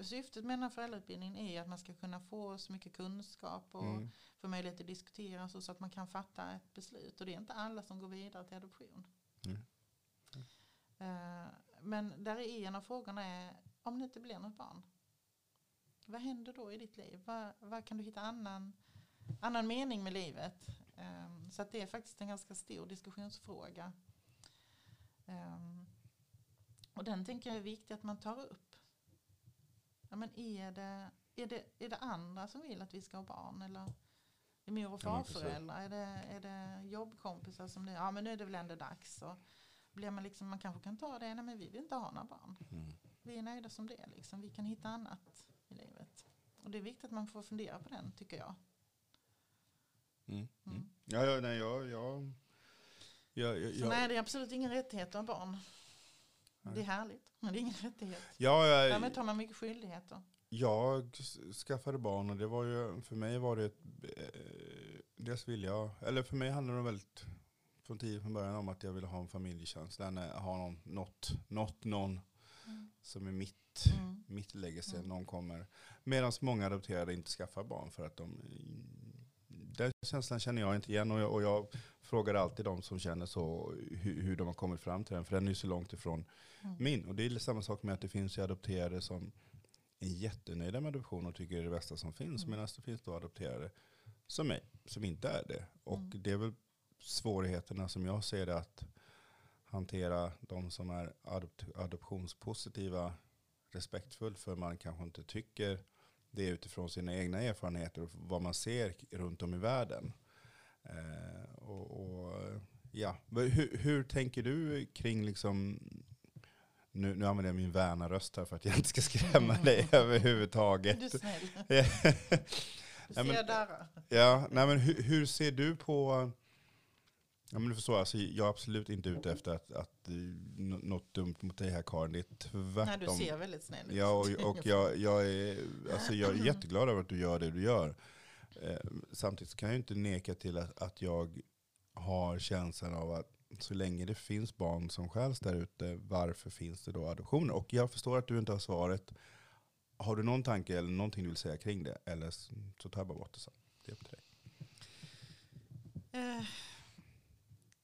syftet med den här föräldrautbildningen är att man ska kunna få så mycket kunskap och mm, få möjlighet att diskutera så, så att man kan fatta ett beslut. Och det är inte alla som går vidare till adoption. Mm. Eh, men där är en av frågorna är, om det inte blir något barn, vad händer då i ditt liv? Vad, kan du hitta annan, annan mening med livet? Eh, så att det är faktiskt en ganska stor diskussionsfråga. Eh, och den tänker jag är viktig att man tar upp. Ja, men är, det, är, det, är det andra som vill att vi ska ha barn? Eller är mor och Ja, farföräldrar? Är det, är det jobbkompisar som nu, ja men nu är det väl ändå dags. Och blir man, liksom, man kanske kan ta det, nej men vi vill inte ha några barn. mm. Vi är nöjda som det, liksom. vi kan hitta annat i livet. Och det är viktigt att man får fundera på den tycker jag. Mm. Mm. Mm. Ja, ja, nej, jag, jag, jag, jag, Så nej, det är absolut ingen rättighet att ha barn. Det är härligt, men det är ingen <laughs> rättighet. ja, jag, Därmed tar man mycket skyldigheter. Jag skaffade barn och det var ju, för mig var det ett, eh, dels vill jag, eller för mig handlade det väldigt från tidigt från början om att jag ville ha en familjekänsla, när- ha någon, något, något, någon Mm. som är mitt, Mm. mitt legacy, Mm. någon kommer. Medan många adopterade inte skaffar barn för att de, den känslan känner jag inte igen och jag, och jag frågar alltid de som känner så hur, hur de har kommit fram till den, för den är ju så långt ifrån Mm. min. Och det är samma sak med att det finns ju adopterade som är jättenöjda med adoption och tycker det är det bästa som finns. Mm. Medan det finns då adopterade som mig, som inte är det. Och Mm. det är väl svårigheterna som jag ser det att hantera de som är adopt- adoptionspositiva respektfullt för man kanske inte tycker det utifrån sina egna erfarenheter och vad man ser runt om i världen. Eh, och, och, ja. Hur, hur tänker du kring liksom nu, nu använder jag min värna röst här för att jag inte ska skrämma dig <laughs> överhuvudtaget. Du är snäll. <laughs> Ja. Men-. Ja, nej men hur, hur ser du på... Ja, men du förstår, alltså, jag är absolut inte ute efter att, att eh, nå- något dumt mot dig här Karin. Det är tvärtom. Nej, du ser väldigt snäll ut. Ja, och, <laughs> och jag, jag, är, alltså, jag är jätteglad över att du gör det du gör. Eh, samtidigt kan jag inte neka till att, att jag har känslan av att så länge det finns barn som skäls där ute, varför finns det då adoptioner? Och jag förstår att du inte har svaret. Har du någon tanke eller någonting du vill säga kring det? Eller så så tar jag bara bort det sen. Det är upp till dig. Eh,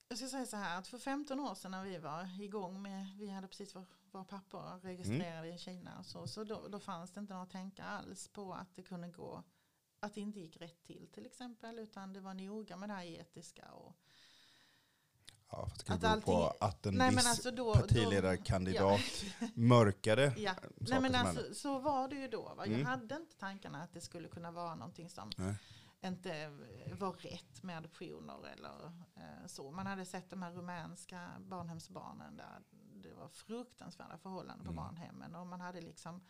jag ska säga så här att för 15 år sedan när vi var igång med, vi hade precis vår, vår pappa registrerad i Kina och så, så då, då fanns det inte några tankar alls på att det kunde gå, att det inte gick rätt till till exempel, utan det var noga med det här etiska och Ja, fast det kan Att bero på allting- att en Nej, viss alltså då, partiledarkandidat mörkade <laughs> Ja, saker Nej, men alltså, så var det ju då. Va? Jag Mm. hade inte tankarna att det skulle kunna vara någonting som Nej. Inte var rätt med adoptioner eller eh, så. Man hade sett de här rumänska barnhemsbarnen där det var fruktansvärda förhållanden på Mm. barnhemmen och man hade liksom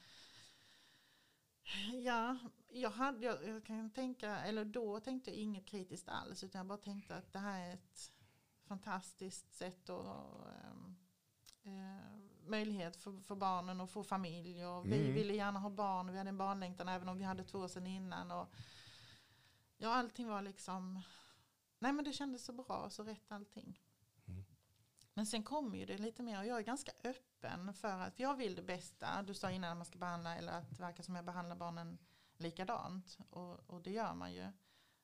Ja, jag, hade, jag, jag kan tänka, eller då tänkte jag inget kritiskt alls utan jag bara tänkte att det här är ett fantastiskt sätt att ehm, eh, möjlighet för, för barnen att få familj och vi Mm. ville gärna ha barn och vi hade en barnlängtan även om vi hade två sedan innan och ja allting var liksom nej men det kändes så bra så rätt allting. Mm. Men sen kommer ju det lite mer och jag är ganska öppen för att jag vill det bästa. Du sa innan att man ska behandla eller att det verkar som jag behandlar barnen likadant och, och det gör man ju.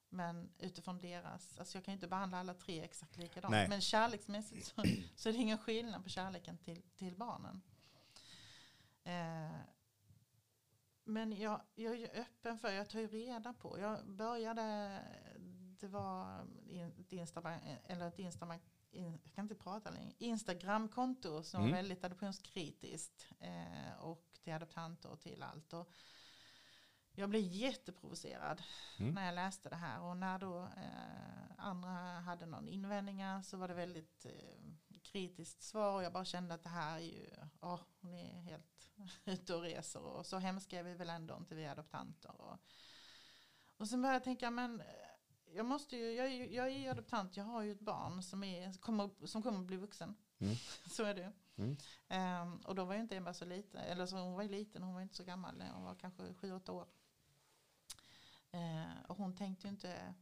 Men utifrån deras, alltså jag kan ju inte behandla alla tre exakt likadant. Nej. Men kärleksmässigt så, så är det ingen skillnad på kärleken till, till barnen. Eh, men jag, jag är ju öppen för, jag tar ju reda på. Jag började, det var ett Instagram, eller ett Instagram, in, jag kan inte prata längre, Instagramkonto som Mm. var väldigt adoptionskritiskt. Eh, och till adoptanter och till allt. Och jag blev jätteprovocerad Mm. när jag läste det här. Och när då eh, andra hade någon invändningar så var det väldigt eh, kritiskt svar. Och jag bara kände att det här är ju, ja hon är helt ute och reser. Och så hemska är vi väl ändå inte vi adoptanter. Och, och sen började jag tänka, men eh, jag, måste ju, jag, är jag är ju adoptant, jag har ju ett barn som, är, kommer, som kommer att bli vuxen. Mm. <laughs> så är det. Mm. Ehm, och då var ju inte Ebba så liten, eller så hon var ju liten, hon var inte så gammal, hon var kanske 7-8 år. Ehm, och hon tänkte ju inte,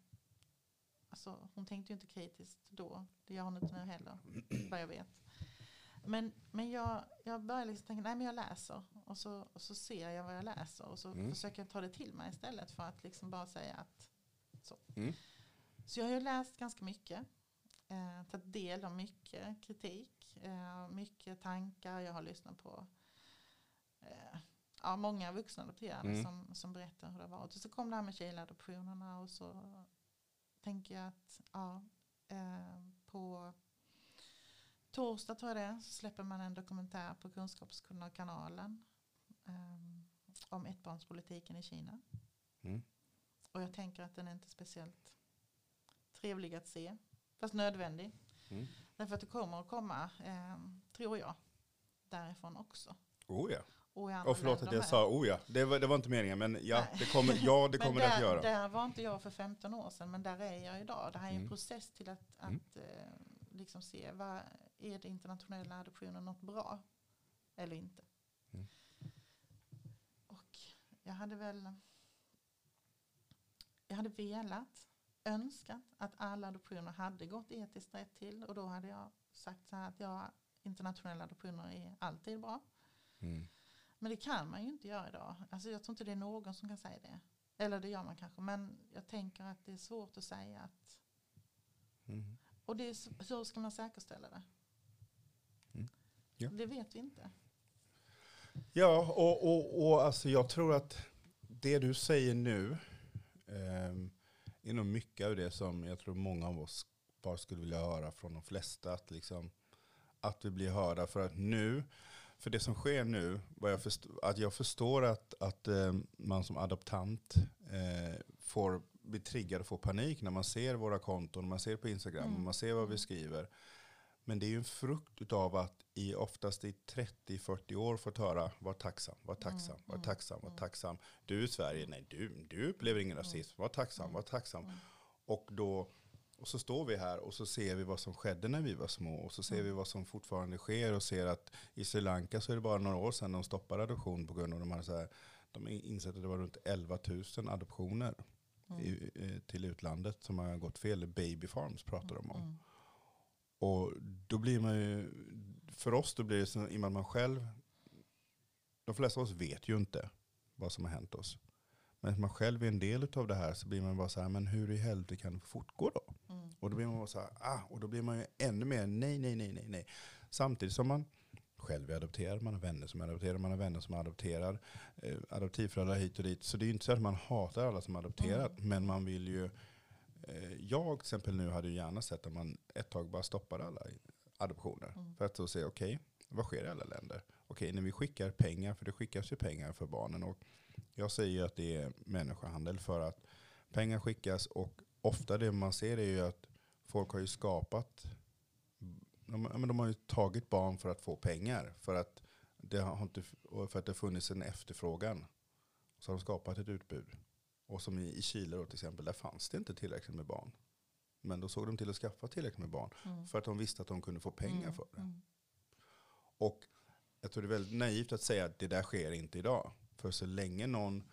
alltså, hon tänkte inte kritiskt då, det gör hon inte nu heller, vad jag vet. Men, men jag, jag började liksom tänka, nej men jag läser och så, och så ser jag vad jag läser och så Mm. försöker jag ta det till mig istället för att liksom bara säga att så. Mm. Så jag har ju läst ganska mycket, eh, tagit del av mycket kritik, eh, mycket tankar, jag har lyssnat på eh, ja, många vuxna adopterade Mm. som, som berättar hur det har varit. Och så kom det här med Chile-adoptionerna och så tänker jag att ja, eh, på torsdag tror jag det så släpper man en dokumentär på Kunskapskanalen eh, om ettbarnspolitiken i Kina. Mm. Och jag tänker att den är inte speciellt trevlig att se. Fast nödvändig. Mm. Därför att det kommer att komma, eh, tror jag, därifrån också. Oh ja. Och Och förlåt att jag sa oh ja. Det var, det var inte meningen, men ja, Nej. det kommer, ja, det <laughs> kommer där, det att göra. Där var inte jag för 15 år sedan, men där är jag idag. Det här är en Mm. process till att, Mm. att eh, liksom se, vad, är det internationella adoptionen något bra eller inte? Mm. Och jag hade väl, jag hade velat, önskat att alla adoptioner hade gått etiskt rätt till och då hade jag sagt så här att ja, internationella adoptioner är alltid bra. Mm. Men det kan man ju inte göra idag. Alltså jag tror inte det är någon som kan säga det. Eller det gör man kanske. Men jag tänker att det är svårt att säga att... Mm. Och det är, så- hur ska man säkerställa det? Mm. Ja. Det vet vi inte. Ja, och, och, och alltså jag tror att det du säger nu eh, är nog mycket av det som jag tror många av oss bara skulle vilja höra från de flesta. Att, liksom, att vi blir hörda. För att nu, för det som sker nu, jag att jag förstår att, att eh, man som adoptant eh, får bli triggad och få panik när man ser våra konton, man ser på Instagram, Mm. man ser vad vi skriver. Men det är ju en frukt av att i oftast i 30-40 år fått höra var tacksam, var tacksam, var Mm, tacksam, var mm. tacksam. Du i Sverige, nej du, du upplever ingen rasism, var tacksam, var tacksam. Mm. Och, då, och så står vi här och så ser vi vad som skedde när vi var små. Och så ser Mm. vi vad som fortfarande sker och ser att i Sri Lanka så är det bara några år sedan de stoppade adoption på grund av de hade så här, de insett att det var runt 11 000 adoptioner Mm. i, eh, till utlandet som har gått fel. Baby farms pratar de om. Mm. Och då blir man ju, för oss då blir det så, i och med att man själv, de flesta av oss vet ju inte vad som har hänt oss. Men att man själv är en del av det här så blir man bara så här, men hur i helvete kan det fortgå då? Mm. Och då blir man bara så här, ah, och då blir man ju ännu mer nej, nej, nej, nej, nej. Samtidigt som man själv är adopterad, man har vänner som är adopterade, man har vänner som är adopterad, eh, adoptivföräldrar hit och dit. Så det är ju inte så att man hatar alla som är adopterat, men man vill ju, jag till exempel nu hade ju gärna sett att man ett tag bara stoppade alla adoptioner. Mm. För att då se, okej, vad sker i alla länder? Okej, när vi skickar pengar, för det skickas ju pengar för barnen. Och jag säger ju att det är människohandel för att pengar skickas och ofta det man ser är ju att folk har ju skapat, de, de har ju tagit barn för att få pengar. För att det har, inte, för att det funnits en efterfrågan. Så har de skapat ett utbud. Och som i, Chile då till exempel, där fanns det inte tillräckligt med barn. Men då såg de till att skaffa tillräckligt med barn. Mm. För att de visste att de kunde få pengar Mm. för det. Mm. Och jag tror det är väldigt naivt att säga att det där sker inte idag. För så länge någon,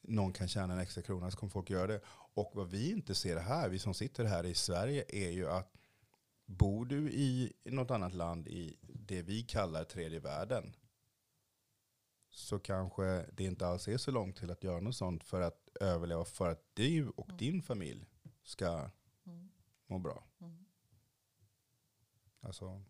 någon kan tjäna en extra krona så kommer folk göra det. Och vad vi inte ser här, vi som sitter här i Sverige, är ju att bor du i något annat land i det vi kallar tredje världen så kanske det inte alls är så långt till att göra något sånt för att överleva för att du och Mm. din familj ska Mm. må bra. Mm. Alltså,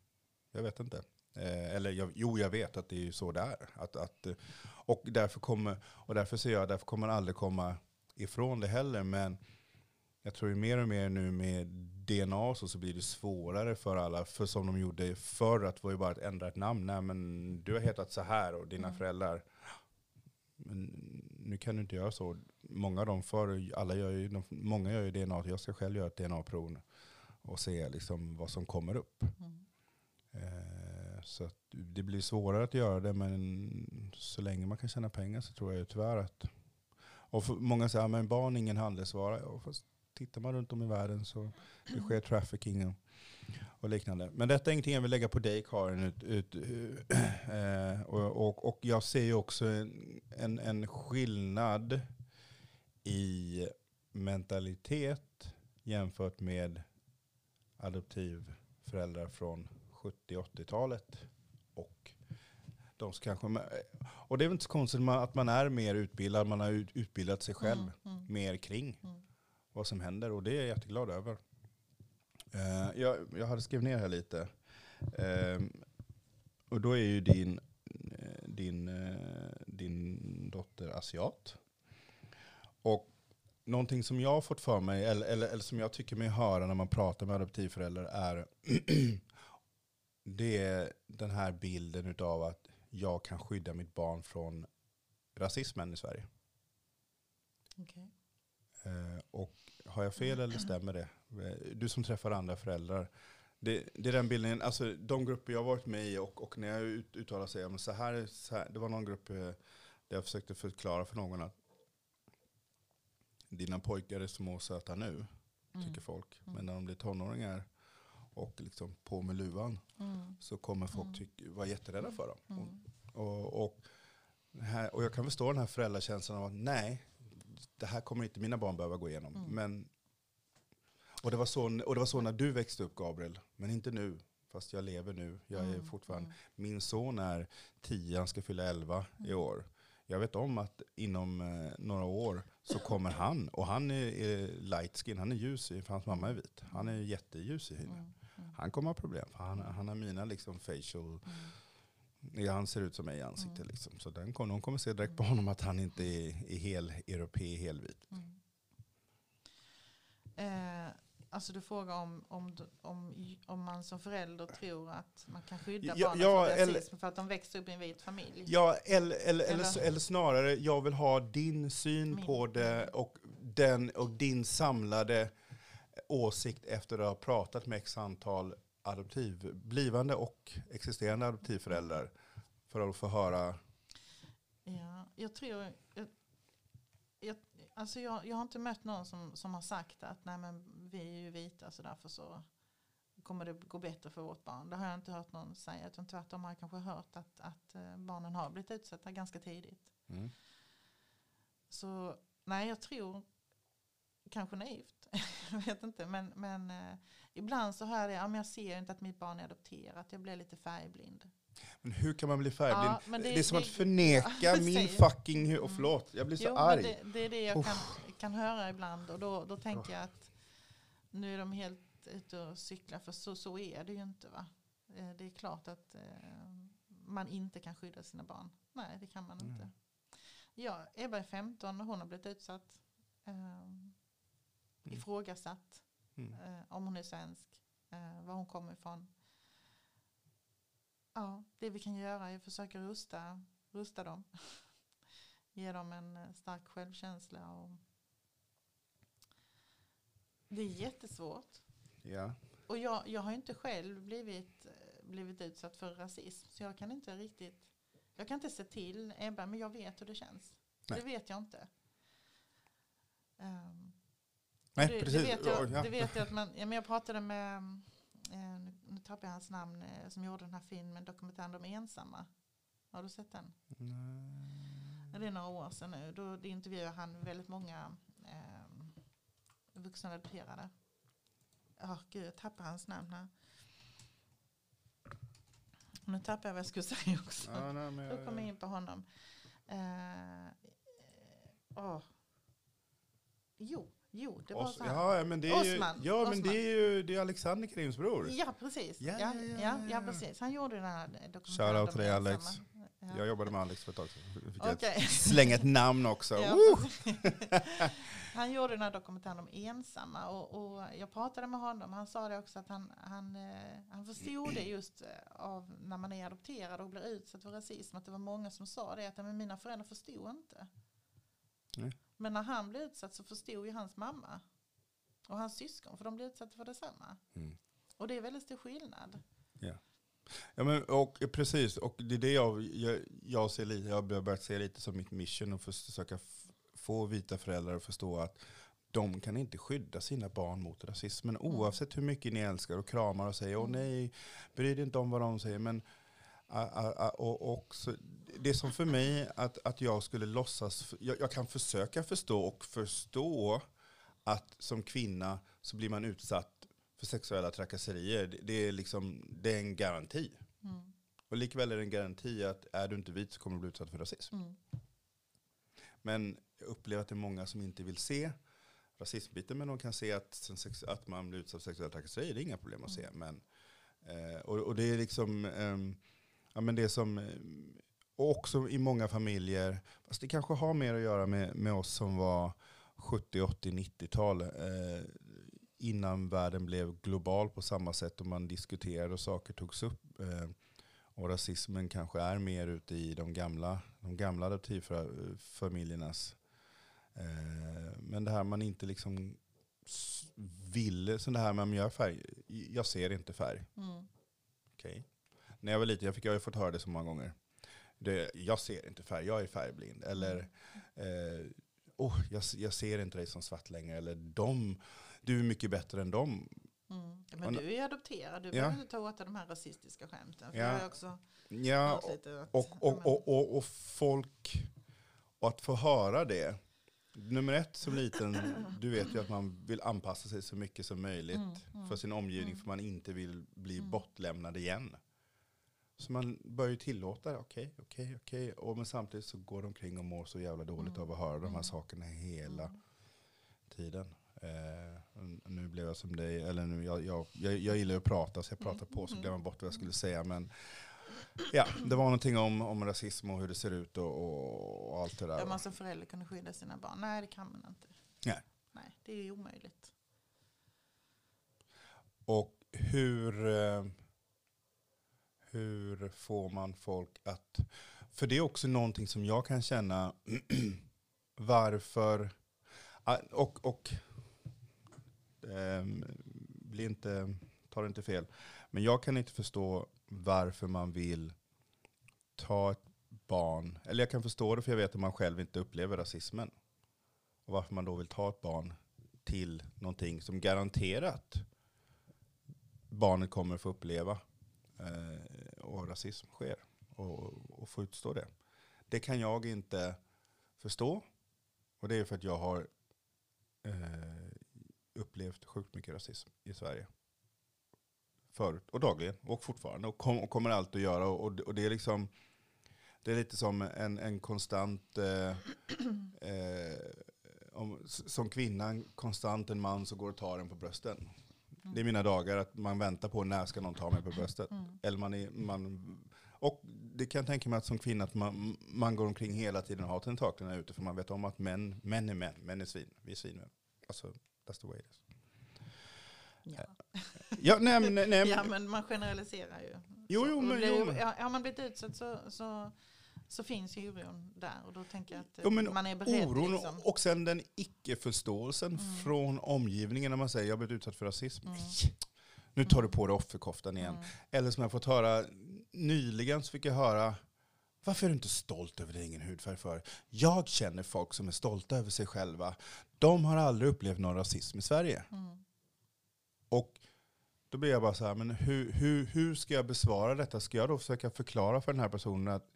jag vet inte. Eh, eller jag, jo, jag vet att det är ju så det är. Att, att, och, därför kommer, och därför ser jag, därför kommer man aldrig komma ifrån det heller. Men jag tror ju mer och mer nu med DNA så, så blir det svårare för alla. För som de gjorde förr, att det var ju bara att ändra ett namn. Nej men du har hetat så här och dina Mm. föräldrar. Men nu kan du inte göra så. Många av dem förr, alla gör ju, de, många gör ju DNA. Jag ska själv göra ett DNA-prov och se liksom vad som kommer upp. Mm. Eh, så det blir svårare att göra det, men så länge man kan tjäna pengar så tror jag ju tyvärr att... Och många säger att barn är ingen handelsvara. Ja, fast tittar man runt om i världen så det sker trafficking och, liknande. Men detta är ingenting jag vill lägga på dig Karin. Ut, ut, <clears throat> eh, och, och, och jag ser ju också en, en, en skillnad i mentalitet jämfört med adoptivföräldrar från 70-80-talet. Och, de kanske, och det är väl inte så konstigt att man är mer utbildad, man har ut- utbildat sig själv Mm. Mm. mer kring Mm. Vad som händer och det är jag jätteglad över. Eh, jag, jag hade skrivit ner här lite. Eh, och då är ju din, eh, din, eh, din dotter asiat. Och någonting som jag har fått för mig, eller, eller, eller som jag tycker mig höra när man pratar med adoptivföräldrar är <clears throat> det är den här bilden av att jag kan skydda mitt barn från rasismen i Sverige. Okej. Eh, och har jag fel eller stämmer det? Du som träffar andra föräldrar. Det, det är den bilden, alltså de grupper jag har varit med i och, och när jag ut, uttalar sig, så här, så här, det var någon grupp eh, där jag försökte förklara för någon att dina pojkar är små och söta nu, Mm. tycker folk. Mm. Men när de blir tonåringar och liksom på med luvan Mm. så kommer folk Mm. vara jätterädda för dem. Mm. Och, och, här, och jag kan förstå den här föräldrakänslan av att nej, det här kommer inte mina barn behöva gå igenom. Mm. Men, och, det var så, och det var så när du växte upp Gabriel, men inte nu. Fast jag lever nu. Jag är Mm. fortfarande, Mm. Min son är 10, han ska fylla 11 i Mm. år. Jag vet om att inom eh, några år så kommer han, och han är, är light skin, han är ljus, i- för hans mamma är vit. Han är jätteljus i hyn. Mm. Mm. Han kommer ha problem, för han, han har mina liksom facial Mm. Ja, han ser ut som mig i ansiktet. Mm. Liksom. Så den kommer, de kommer se direkt på honom att han inte är, är hel europé, helvit. Mm. Eh, alltså du frågar om, om, om, om man som förälder tror att man kan skydda Ja, barnen ja, från rasism för att de växer upp i en vit familj. Ja, eller, eller, eller, Eller- eller snarare, jag vill ha din syn Min. på det och, den, och din samlade åsikt efter att ha pratat med x antal adoptiv, blivande och existerande adoptivföräldrar. För att få höra, Ja, jag tror... Jag, jag, alltså jag, jag har inte mött någon som, som har sagt att nej men vi är ju vita så därför så kommer det gå bättre för vårt barn. Det har jag inte hört någon säga. Utan tvärtom har jag kanske hört att, att eh, barnen har blivit utsatta ganska tidigt. mm, Så nej, jag tror kanske naivt. <laughs> jag vet inte. Men, men eh, ibland så hör jag, ja, men jag ser inte att mitt barn är adopterat. Jag blir lite färgblind. men hur kan man bli färgblind? Ja, det, det- är som det- att förneka <laughs> ja, min fucking, och Mm. förlåt, jag blir så Jo, arg. det, det är det jag kan, kan höra ibland. Och då, då tänker jag att nu är de helt ute och cyklar. För så, så är det ju inte va. Eh, Det är klart att eh, man inte kan skydda sina barn. Nej, det kan man Mm. inte. Ja, Ebba är 15 och hon har blivit utsatt. Eh, ifrågasatt. Mm. Eh, om hon är svensk. Eh, var hon kommer ifrån. Ja, det vi kan göra är att försöka rusta, rusta dem. <laughs> Ge dem en eh, stark självkänsla. Och det är jättesvårt. Ja. Och jag, jag har inte själv blivit, blivit utsatt för rasism. Så jag kan inte riktigt, jag kan inte se till Ebba, men jag vet hur det känns. Nej. Det vet jag inte. Ehm, Nej, det, precis. Det vet, jag, Ja. det vet jag att man, ja, men jag pratade med, eh, nu, nu tappar jag hans namn, eh, som gjorde den här filmen, dokumentären De ensamma. Har du sett den? Ja, Det är några år sedan nu. Då det intervjuade han väldigt många eh, vuxna adopterade. Ja, gud, jag tappar hans namn här. Nu tappar jag vad jag skulle säga också. Ja, nej, men Då jag- kom jag in på honom. Eh, åh. Jo, jo, det var Os- så här. ja, men det är ju, Osman, ja, men det är ju det är Alexander Krims bror. Ja, precis. Ja, Ja, ja, ja, ja, precis. Han gjorde den här dokumentären. Shoutout till dig, Alex. Ja. Jag jobbade med Alex för ett tag sedan. Fick Okej. slänga ett namn också. <laughs> Han gjorde den här dokumentären om ensamma och, och jag pratade med honom. Han sa det också att han, han, eh, han förstod det just eh, av när man är adopterad och blir utsatt för rasism. Att det var många som sa det att "Men mina föräldrar förstod inte. Nej. Men när han blev utsatt så förstod ju hans mamma och hans syskon för de blev utsatta för detsamma. Mm. Och det är väldigt stor skillnad. Ja, men, och, precis, och det är det jag, jag, jag ser lite, jag har börjat se lite som mitt mission och försöka få vita föräldrar att förstå att de kan inte skydda sina barn mot rasismen oavsett hur mycket ni älskar och kramar och säger åh Mm. nej, bry dig inte om vad de säger. Men, och, och så, det som för mig att, att jag skulle låtsas, jag, jag kan försöka förstå och förstå att som kvinna så blir man utsatt för sexuella trakasserier. Det, det, är, liksom, det är en garanti. Mm. Och likväl är det en garanti att är du inte vit så kommer du bli utsatt för rasism. Mm. Men jag upplever att det är många som inte vill se rasismbiten, men de kan se att, att man blir utsatt för sexuella trakasserier, det är inga problem att se. Men, eh, och, och det är liksom, ehm, ja men det som, ehm, och också i många familjer, fast det kanske har mer att göra med, med oss som var 70, 80, 90-tal, eh, innan världen blev global på samma sätt och man diskuterade och saker togs upp. Eh, och rasismen kanske är mer ute i de gamla, de gamla adoptivfamiljernas. Eh, men det här man inte liksom s- vill, så det här med om jag är färg, jag ser inte färg. Mm. Okej. När jag var liten, jag, fick, jag har ju fått höra det så många gånger. Det, jag ser inte färg, jag är färgblind. Eller, eh, oh, jag, jag ser inte dig som svart längre. Eller de, du är mycket bättre än dem. Mm. Men du är adopterad, du Ja. behöver inte ta åt dig de här rasistiska skämten. För Ja. jag också Ja, lite att- och, och, och, och, och folk, och att få höra det. Nummer ett som liten, du vet ju att man vill anpassa sig så mycket som möjligt Mm, mm. för sin omgivning Mm. för man inte vill bli Mm. bortlämnad igen. Så man börjar ju tillåta det, okej, okej, okej. Och Men samtidigt så går de omkring och mår så jävla dåligt Mm. av att höra de här Mm. sakerna hela Mm. tiden. Eh, nu blev jag som dig, eller nu, jag, jag, jag, jag gillar att prata så jag pratar på så Mm. glömmer jag bort vad jag skulle säga. Men Ja, det var någonting om, om rasism och hur det ser ut och, och, och allt det där. Där man som förälder kunde skydda sina barn. Nej, det kan man inte. Nej. Nej, det är ju omöjligt. Och hur, eh, hur får man folk att... För det är också någonting som jag kan känna, <clears throat> varför... Ah, och, och eh, bli inte, ta det inte fel, men jag kan inte förstå varför man vill ta ett barn, eller jag kan förstå det för jag vet att man själv inte upplever rasismen. Och varför man då vill ta ett barn till någonting som garanterat barnet kommer få uppleva eh, och rasism sker och, och få utstå det. Det kan jag inte förstå. Och det är för att jag har eh, upplevt sjukt mycket rasism i Sverige. Förut och dagligen och fortfarande och, kom, och kommer allt att göra. Och, och det är liksom det är lite som en, en konstant eh, eh, om, som kvinnan, konstant en man som går och tar en på brösten. Det är mina dagar att man väntar på när ska någon ta mig på bröstet. Mm. Eller man är, man, och det kan jag tänka mig att som kvinna att man, man går omkring hela tiden och har tentaklerna ute för man vet om att män, män är män, män är svin, vi är svin. Alltså, that's the way it is. Ja. Ja, nej, nej, <laughs> men, ja, men man generaliserar ju. Jo, jo, men- blir- jo, Har man blivit utsatt så, så, så finns ju oron där. Och då tänker jag att eh, Jo, men man är beredd. oron liksom. och, och sen den icke-förståelsen Mm. från omgivningen när man säger jag har blivit utsatt för rasism. Mm. Nu tar du på dig offerkoftan igen. Mm. Eller som jag fått höra nyligen så fick jag höra varför är du inte stolt över din egen hudfärg för? Jag känner folk som är stolta över sig själva. De har aldrig upplevt någon rasism i Sverige. Mm. Och då blir jag bara så här, men hur, hur, hur ska jag besvara detta? Ska jag då försöka förklara för den här personen att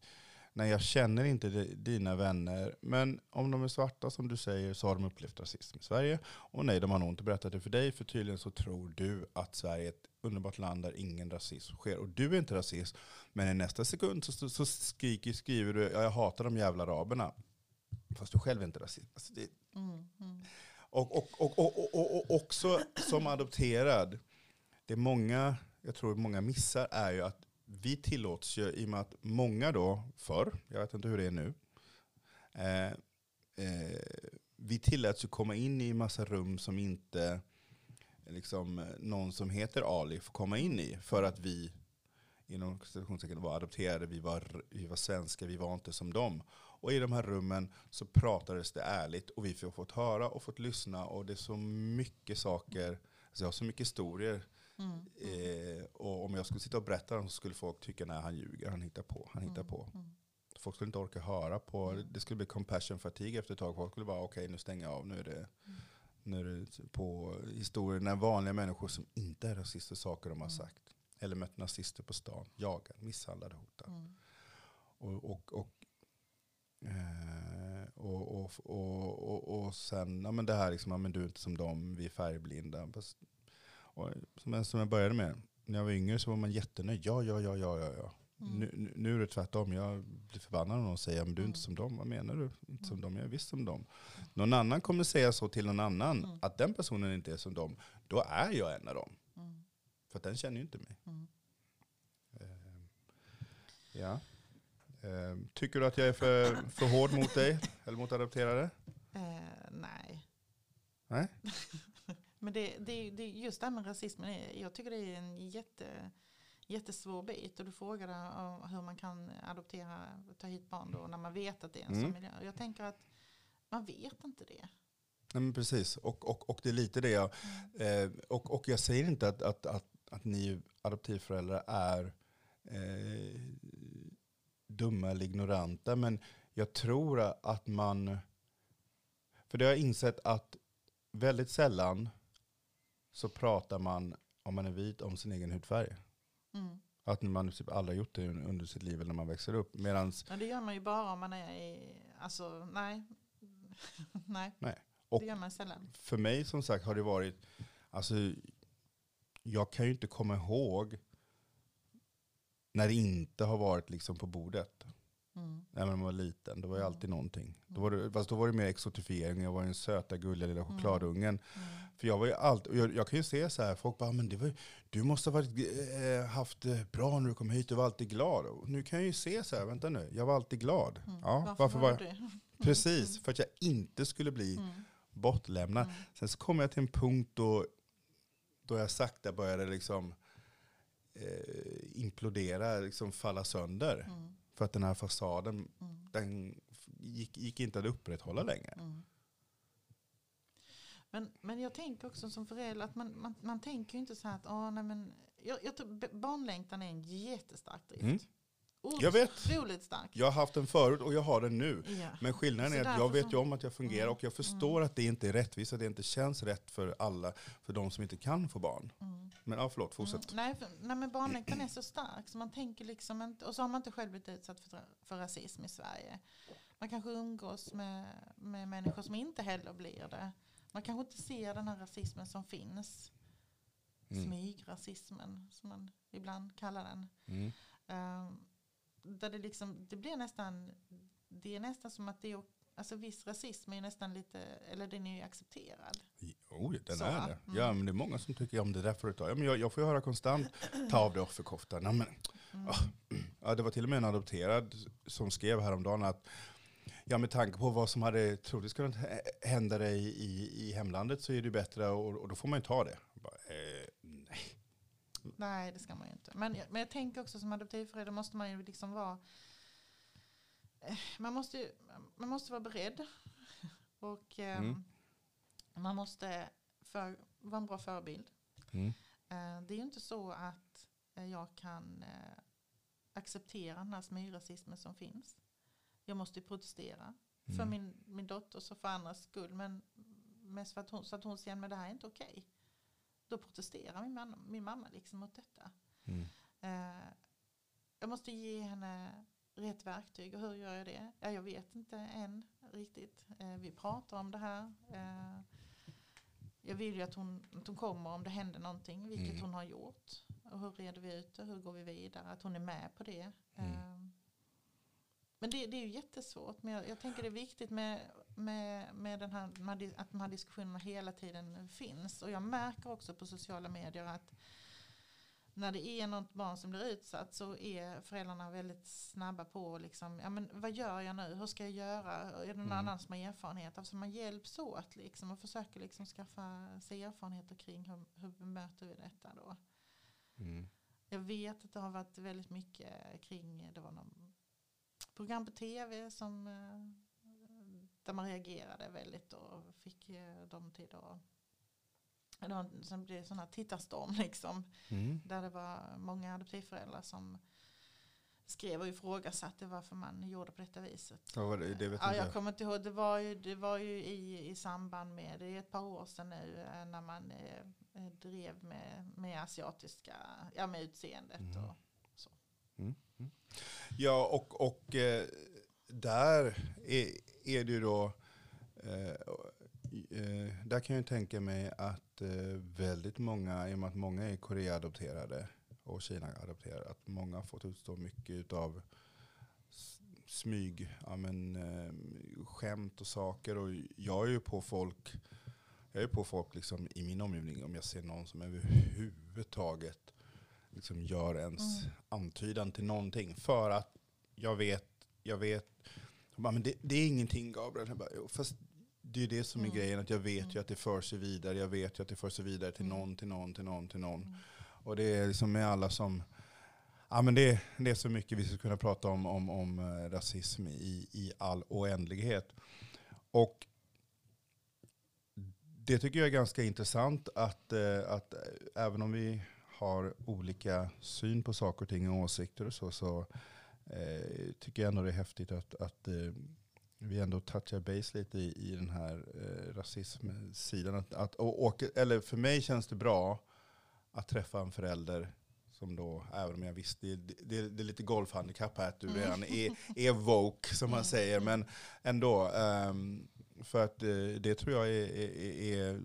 nej, jag känner inte di- dina vänner, men om de är svarta som du säger så har de upplevt rasism i Sverige. Och nej, de har nog inte berättat det för dig, för tydligen så tror du att Sverige är ett underbart land där ingen rasism sker. Och du är inte rasist, men i nästa sekund så, så, så skriker, skriver du ja, jag hatar de jävla araberna. Fast du själv är inte rasist. Alltså det, Mm. Mm. och, och, och, och, och, och, också som adopterad, det många, jag tror många missar är ju att vi tillåts ju, i och med att många då, förr, jag vet inte hur det är nu, eh, eh, vi tilläts ju komma in i massa rum som inte liksom, någon som heter Ali får komma in i. För att vi inom citationstecken var adopterade, vi var, vi var svenska, vi var inte som dem. Och i de här rummen så pratades det ärligt och vi har fått höra och fått lyssna och det är så mycket saker, alltså jag har så mycket historier Mm. eh, och om jag skulle sitta och berätta dem så skulle folk tycka nej han ljuger, han hittar på, han hittar på. Mm. Folk skulle inte orka höra på, det skulle bli compassion fatigue efter ett tag. Folk skulle bara okej nu stänger jag av, nu är det, nu är det på historier när vanliga människor som inte är rasister saker de har Mm. sagt. Eller mött nazister på stan, jagad, misshandlad, hotad. Mm. Och, och, och, eh, och, och, och, och, och sen, ja, men det här liksom, ja, men du är inte som dem, vi är färgblinda. Fast, och, som, jag- som jag började med, när jag var yngre så var man jättenöjd. Ja, ja, ja, ja, ja. ja. Mm. Nu, nu- är det tvärtom. Jag blir förbannad när någon säger, men du är inte Mm. som dem. Vad menar du? Inte som Mm. dem? Jag är visst som dem. Någon annan kommer säga så till någon annan, Mm. att den personen inte är som dem. Då är jag en av dem. Mm. För den känner ju inte mig. Eh, Ja. Eh, Tycker du att jag är för, för hård mot dig? Eller mot adopterade? Eh, nej. Nej? <laughs> Men det, det, det, just det här med rasismen, är- jag tycker det är en jätte, jättesvår bit. Och du frågade hur man kan adoptera, ta hit barn då när man vet att det är en Mm. sån miljö. Jag tänker att man vet inte det. Nej men precis. Och, och, och det är lite det jag... Eh, och, och jag säger inte att, att, att, att ni adoptivföräldrar är eh, dumma eller ignoranta. Men jag tror att man... För det har jag insett att väldigt sällan så pratar man, om man är vit, om sin egen hudfärg. Mm. Att man typ aldrig gjort det under sitt liv eller när man växer upp. Medans, Men det gör man ju bara om man är i, alltså nej. <laughs> nej, Nej. Och- det gör man sällan. för mig som sagt har det varit, alltså jag kan ju inte komma ihåg när det inte har varit liksom på bordet. Mm. När man var liten. Det var ju Mm. alltid någonting. Då var det, fast då var det mer exotifiering. Jag var den söta, gulliga lilla Mm. chokladungen. Mm. För jag var ju alltid, jag, jag kan ju se så här, folk bara, men det var, du måste ha varit, eh, haft det bra när du kom hit, du var alltid glad. Och nu kan jag ju se så här, vänta nu, jag var alltid glad. Mm. Ja, varför, var jag? det? <laughs> Precis, för att jag inte skulle bli Mm. bortlämnad. Mm. Sen så kom jag till en punkt då, då jag sakta började liksom eh, implodera, liksom falla sönder. Mm. För att den här fasaden, Mm. den gick, gick inte att upprätthålla längre. Mm. Men, men jag tänker också som förälder att man, man, man tänker ju inte så här att åh, nej, men, jag, jag tror barnlängtan är en jättestark drift. Mm. Jag vet. Otroligt stark. Jag har haft den förut och jag har den nu. Ja. Men skillnaden Så är att jag vet ju om att jag fungerar Mm. och jag förstår att det inte är rättvist, att det inte känns rätt för alla, för de som inte kan få barn. Mm. Men ja, förlåt, fortsätt. Mm. Nej, för, nej, men barnlängtan är så stark så man tänker liksom inte, och så har man inte själv blivit utsatt för, för rasism i Sverige. Man kanske umgås med, med människor som inte heller blir det. Man kanske inte ser den här rasismen som finns. Mm. Smygrasismen som man ibland kallar den. Mm. Där det, liksom, det blir nästan, det är nästan som att det är, alltså viss rasism är nästan lite, eller den är ju accepterad. Jo, den Så, är det. mm. Ja, men det är många som tycker om det där ta. Ja, men jag, jag får ju höra konstant, ta av dig offerkoftan. Ja, men, Mm. Ah. ja, det var till och med en adopterad som skrev häromdagen att Ja, med tanke på vad som hade troligtvis kunnat hä- hända dig i, i hemlandet så är det bättre och, och då får man ju ta det. Bara, eh. Nej, det ska man ju inte. Men, jag- men jag tänker också som adoptivförälder måste man ju liksom vara eh, man måste, ju, man måste vara beredd. <laughs> Och ehm, Mm. man måste för, vara en bra förebild. Mm. Eh, det är ju inte så att eh, jag kan eh, acceptera den här smygrasismen som finns. Jag måste ju protestera för Mm. min, min dotters och för andras skull. Men mest för att hon, så att hon ser att det här är inte okej. Då protesterar min, man, min mamma liksom mot detta. Mm. Eh, jag måste ge henne rätt verktyg och hur gör jag det? Ja, jag vet inte än riktigt. Eh, vi pratar om det här. Eh, jag vill ju att hon, att hon kommer om det händer någonting, vilket Mm. hon har gjort. Och hur reder vi ut det? Hur går vi vidare? Att hon är med på det. Mm. Men det, det är ju jättesvårt. Men jag, jag tänker det är viktigt med, med, med den här, att de här diskussionerna hela tiden finns. Och jag märker också på sociala medier att när det är något barn som blir utsatt så är föräldrarna väldigt snabba på liksom, ja men vad gör jag nu, hur ska jag göra, är det någon Mm. annan som har erfarenhet? Alltså man hjälps åt liksom och försöker liksom skaffa sig erfarenheter kring hur, hur bemöter vi detta då. Mm. Jag vet att det har varit väldigt mycket kring, det var någon program på tv som eh, där man reagerade väldigt och fick eh, dem till att det var, sen blev det här tittarstorm liksom. Mm. Där det var många adoptivföräldrar som skrev och ifrågasatte varför man gjorde på detta viset. Ja, vad det, vet Ja, jag kommer inte ihåg, det var ju, det var ju i, i samband med, det är ett par år sedan nu, eh, när man eh, eh, drev med, med asiatiska, ja med utseendet Mm. och Mm. Mm. Ja, och, och eh, där är, är det ju då, eh, eh, där kan jag tänka mig att eh, väldigt många, i och med att många är Korea-adopterade och Kina-adopterade, att många har fått utstå mycket av smyg, ja, men, eh, skämt och saker. Och jag är ju på folk, jag är på folk liksom i min omgivning om jag ser någon som överhuvudtaget liksom gör ens Mm. antydan till någonting. För att jag vet, jag vet, bara, men det, det är ingenting Gabriel. Jag bara, fast det är ju det som är Mm. grejen, att jag vet Mm. ju att det för sig vidare. Jag vet ju att det för sig vidare till Mm. någon, till någon, till någon, till någon. Mm. Och det är liksom med alla som, ja men det, det är så mycket vi skulle kunna prata om, om, om eh, rasism i, i all oändlighet. Och det tycker jag är ganska intressant att, eh, att eh, även om vi har olika syn på saker och ting och åsikter och så, så eh, tycker jag ändå det är häftigt att, att eh, vi ändå touchar base lite i, i den här eh, rasismsidan. Att, att, och, åka, eller för mig känns det bra att träffa en förälder som då, även om jag visste, det, det, det är lite golfhandikapp här, att du Mm. redan är, är woke som man Mm. säger, men ändå. ehm, för att eh, det tror jag är, är, är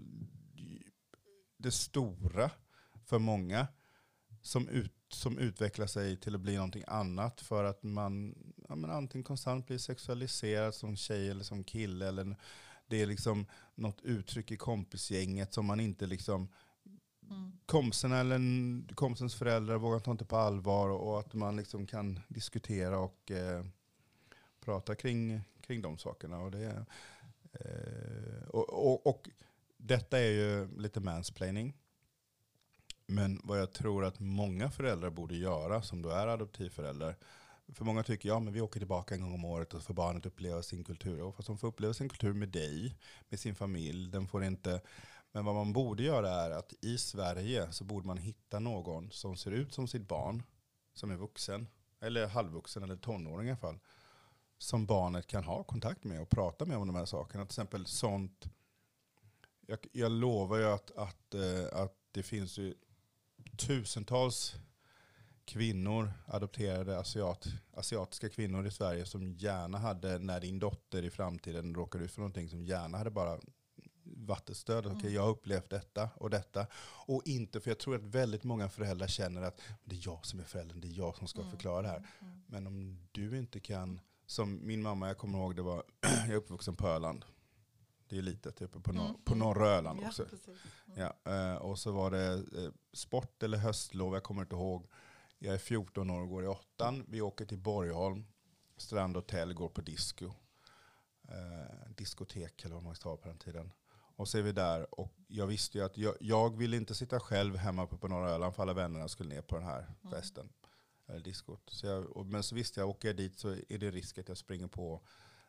det stora för många. som, ut, som utvecklar sig till att bli någonting annat för att man ja, men antingen konstant blir sexualiserad som tjej eller som kille. Eller det är liksom något uttryck i kompisgänget som man inte liksom Mm. eller kompisens föräldrar vågar ta inte på allvar och att man liksom kan diskutera och eh, prata kring, kring de sakerna. Och, det, eh, och, och, och detta är ju lite mansplaining. Men vad jag tror att många föräldrar borde göra som då är adoptivföräldrar. För många tycker ja men vi åker tillbaka en gång om året och får barnet uppleva sin kultur. Och fast de får uppleva sin kultur med dig, med sin familj. Den får inte men vad man borde göra är att i Sverige så borde man hitta någon som ser ut som sitt barn, som är vuxen, eller halvvuxen eller tonåring i alla fall, som barnet kan ha kontakt med och prata med om de här sakerna. Till exempel sånt, jag, jag lovar ju att, att, eh, att det finns ju tusentals kvinnor, adopterade asiat, asiatiska kvinnor i Sverige som gärna hade, när din dotter i framtiden råkar ut för någonting, som gärna hade bara vattenstöd. Okej, okay, jag har upplevt detta och detta. Och inte, för jag tror att väldigt många föräldrar känner att det är jag som är föräldern, det är jag som ska Mm. förklara det här. Mm. Men om du inte kan, som min mamma, jag kommer ihåg, det var, <clears throat> jag är uppvuxen på Öland. Det är litet, uppe på, norr, Mm. på norra Öland Ja, också. Mm. Ja, eh, och så var det eh, sport eller höstlov, jag kommer inte ihåg. Jag är 14 år och går i åttan. Vi åker till Borgholm, strandhotell, går på disco. Eh, diskotek eller vad man ska ha på den tiden. Och så är vi där och jag visste ju att jag, jag ville inte sitta själv hemma uppe på norra Öland för alla vännerna skulle ner på den här Mm. festen. Eller diskot. Så jag, och, men så visste jag, åker jag dit så är det risk att jag springer på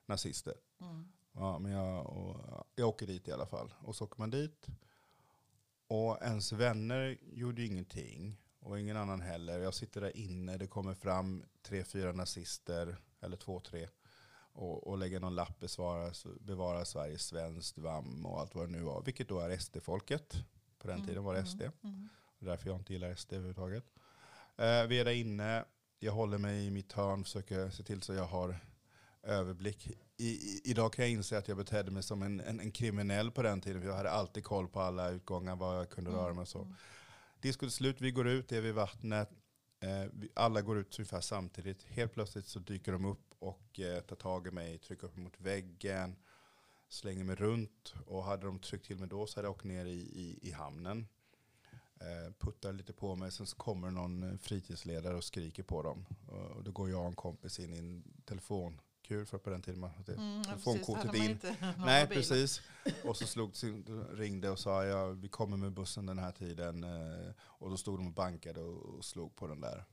nazister. Mm. Ja, men jag, och, jag åker dit i alla fall. Och så åker man dit. Och ens vänner gjorde ju ingenting. Och ingen annan heller. Jag sitter där inne. Det kommer fram tre, fyra nazister. Eller två, tre. Och, och lägger någon lapp besvara, bevara Sverige svenskt, VAM och allt vad det nu var. Vilket då är SD-folket. På den Mm, tiden var det mm, SD. mm. Är därför jag inte gillar SD överhuvudtaget. Eh, vi är där inne. Jag håller mig i mitt hörn. Försöker se till så jag har överblick. I, idag kan jag inse att jag betedde mig som en, en, en kriminell på den tiden. För jag hade alltid koll på alla utgångar, vad jag kunde röra mig och så. Mm. Disco slut, vi går ut, är vid vattnet. Eh, vi, alla går ut ungefär samtidigt. Helt plötsligt så dyker de upp och eh, tar tag i mig, trycker upp mot väggen, slänger mig runt. Och hade de tryckt till mig då så hade jag åkt ner i, i, i hamnen. Eh, puttar lite på mig, sen så kommer någon eh, fritidsledare och skriker på dem. Och, och då går jag och en kompis in i en telefonkul, för på den tiden man hade Mm, ja, telefonkortet in. Nej, precis. Och så slog, ringde och sa ja, vi kommer med bussen den här tiden. eh, Och då stod de och bankade och, slog på den där.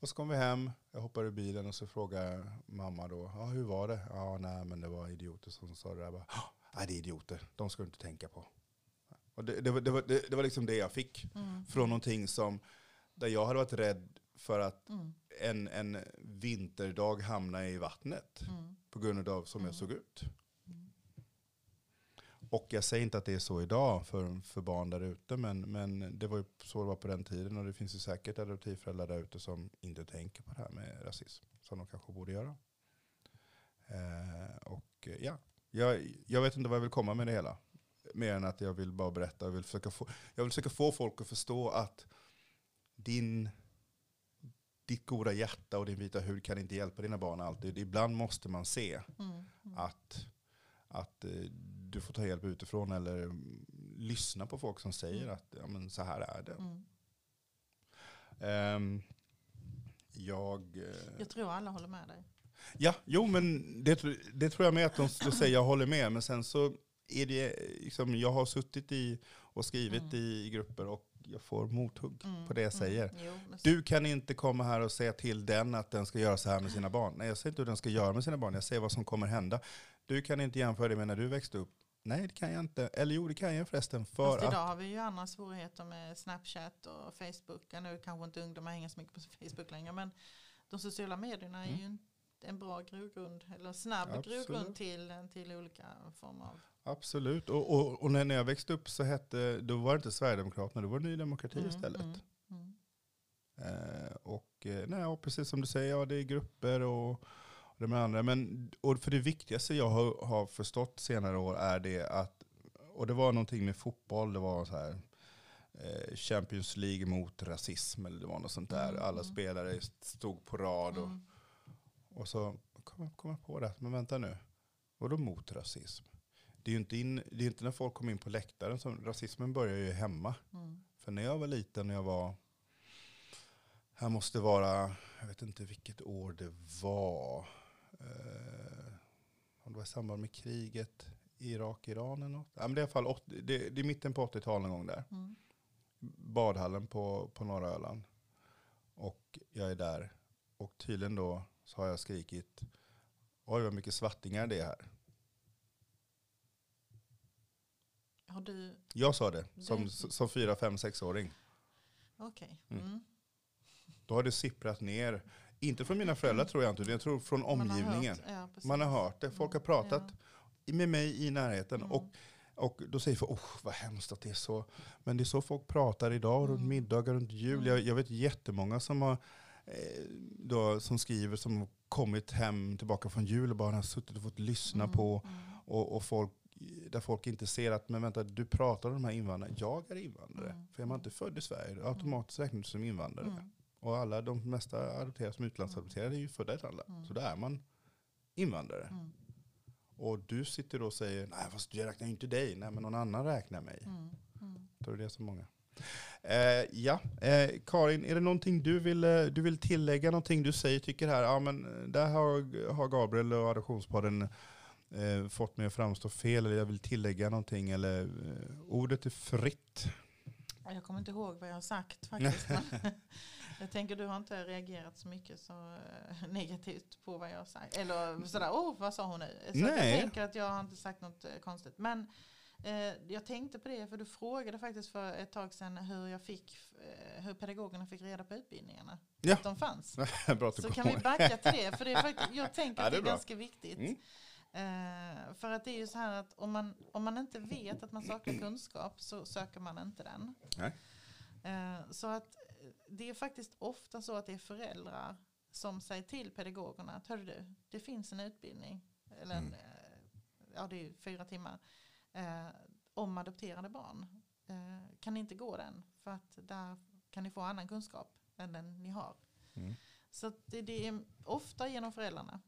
Och så kom vi hem, jag hoppade i bilen och så frågade mamma då, ja, hur var det? Ja, nej men det var idioter som sa det där. Bara, "Ah, Nej, det är idioter, de ska du inte tänka på. Och det, det, var, det, var, det, det var liksom det jag fick Mm. från någonting som, där jag hade varit rädd för att Mm. En, en vinterdag hamna i vattnet Mm. på grund av som jag Mm. såg ut. Mm. Och jag säger inte att det är så idag för, för barn där ute, men, men det var ju så det var på den tiden. Och det finns ju säkert adoptivföräldrar där ute som inte tänker på det här med rasism, som de kanske borde göra. Eh, och eh, ja, jag, jag vet inte vad jag vill komma med det hela. Mer än att jag vill bara berätta, jag vill försöka få, jag vill försöka få folk att förstå att din, ditt goda hjärta och din vita hud kan inte hjälpa dina barn alltid. Ibland måste man se Mm. Mm. att, att eh, du får ta hjälp utifrån eller lyssna på folk som säger Mm. att ja, men så här är det. Ehm, jag, eh, Jag tror alla håller med dig. ja, jo men det, det tror jag med att de skulle säga, jag håller med. Men sen så är det, liksom, jag har suttit i och skrivit Mm. i grupper och jag får mothugg Mm. på det jag säger. Mm. Jo, Du kan inte komma här och säga till den att den ska göra så här med sina barn. Nej, jag säger inte hur den ska göra med sina barn. Jag säger vad som kommer hända. Du kan inte jämföra det med när du växte upp. Nej, det kan jag inte. Eller jo, det kan jag förresten. För Fast att, idag har vi ju andra svårigheter med Snapchat och Facebook. Nu kanske inte ungdomar hänger så mycket på Facebook längre. Men de sociala medierna är Mm. ju en, en bra grogrund. Eller snabb Absolut. grogrund till, till olika former av... absolut. Och, och, och när jag växte upp så hette, då var det inte Sverigedemokraterna, då var det Ny Demokrati Mm, istället. mm, mm. Eh, och eh, nej, precis som du säger, ja, det är grupper och, och det med andra. Men, och för det viktigaste jag har, har förstått senare år är det att, och det var någonting med fotboll, det var så här, eh, Champions League mot rasism eller det var något sånt där. Mm, Alla mm. spelare stod på rad och, Mm. och så kom jag, kom jag på det. Men vänta nu, vadå mot rasism? Det är ju inte, in, det är inte när folk kommer in på läktaren som rasismen börjar ju hemma. Mm. För när jag var liten, när jag var, här måste vara, jag vet inte vilket år det var. Eh, om det var i samband med kriget Irak, Iran eller något. Ja, men det är i alla fall 80, det, det är mitten på 80-talet någon gång där. Mm. Badhallen på, på norra Öland. Och jag är där. Och tydligen då så har jag skrikit, oj vad mycket svartingar det är här. Har du, Jag sa det som, som fyra, fem, sexåring. okej. Mm. Mm. Då har det sipprat ner. Inte från mina föräldrar tror jag inte, jag tror från Man har omgivningen. hört, ja. Man har hört det. Folk har pratat med mig i närheten. Mm. Och, och då säger folk, oh, vad hemskt att det är så. Men det är så folk pratar idag, runt Mm. middagar, runt jul. Mm. Jag, jag vet jättemånga som, har, eh, då, som skriver som har kommit hem tillbaka från jul och bara har suttit och fått lyssna Mm, på. mm, Och, och folk, där folk inte ser att, men vänta, du pratar om de här invandrarna. Jag är invandrare. Mm. För är man inte född i Sverige, då automatiskt räknas du som invandrare. mm, Och alla de mesta adopterade som utlandsadopterade är ju födda i ett annat land. Mm. Så då är man invandrare. mm, Och du sitter då och säger, nej fast jag räknar ju inte dig, nej men någon annan räknar mig. mm, mm. Då är det så många. Eh, ja, eh, Karin, är det någonting du vill, eh, du vill tillägga, någonting du säger, tycker här, ja men eh, där har, har Gabriel och Adoptionspodden eh, fått mig att framstå fel, eller jag vill tillägga någonting, eller eh, ordet är fritt. Ja, Jag kommer inte ihåg vad jag har sagt <laughs> faktiskt. <laughs> jag tänker du har inte reagerat så mycket så eh, negativt på vad jag har sagt. Eller sådär, oh vad sa hon nu? Så Nej. jag tänker att jag har inte sagt något eh, konstigt. Men eh, jag tänkte på det för du frågade faktiskt för ett tag sedan hur jag fick, eh, hur pedagogerna fick reda på utbildningarna. Ja. Att de fanns. <laughs> Bra att du Så kan vi backa till det. För det är faktiskt, jag tänker Ja, att det är bra. ganska viktigt. Mm. Eh, för att det är ju så här att om man, om man inte vet att man saknar <clears throat> kunskap så söker man inte den. Eh, så att det är faktiskt ofta så att det är föräldrar som säger till pedagogerna att hörru du, det finns en utbildning, eller en, Mm. eh, ja det är fyra timmar, eh, om adopterade barn. Eh, kan ni inte gå den? För att där kan ni få annan kunskap än den ni har. Mm. Så det, det är ofta genom föräldrarna.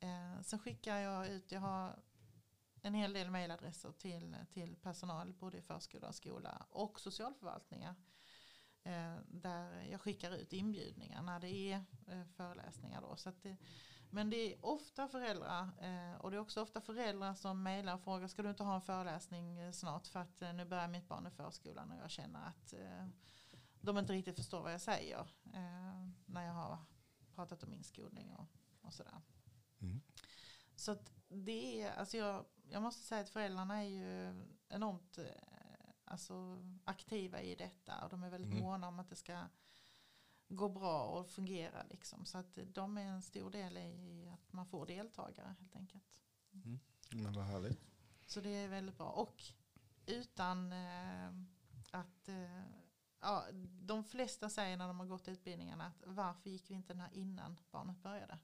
Eh, sen skickar jag ut, jag har en hel del mejladresser till, till personal både i förskola och skola och socialförvaltningar. Eh, där jag skickar ut inbjudningar när det är eh, föreläsningar. Då. Så att det, men det är ofta föräldrar eh, och det är också ofta föräldrar som mejlar och frågar ska du inte ha en föreläsning eh, snart för att eh, nu börjar mitt barn i förskolan och jag känner att eh, de inte riktigt förstår vad jag säger eh, när jag har pratat om inskolning och, och sådär. Mm. Så att det är, alltså jag, jag måste säga att föräldrarna är ju enormt eh, alltså, aktiva i detta och de är väldigt Mm. måna om att det ska gå bra och fungera. Liksom. Så att de är en stor del i att man får deltagare helt enkelt. Men vad härligt. Så det är väldigt bra. Och utan eh, att eh, ja, de flesta säger när de har gått utbildningarna att varför gick vi inte den här innan barnet började?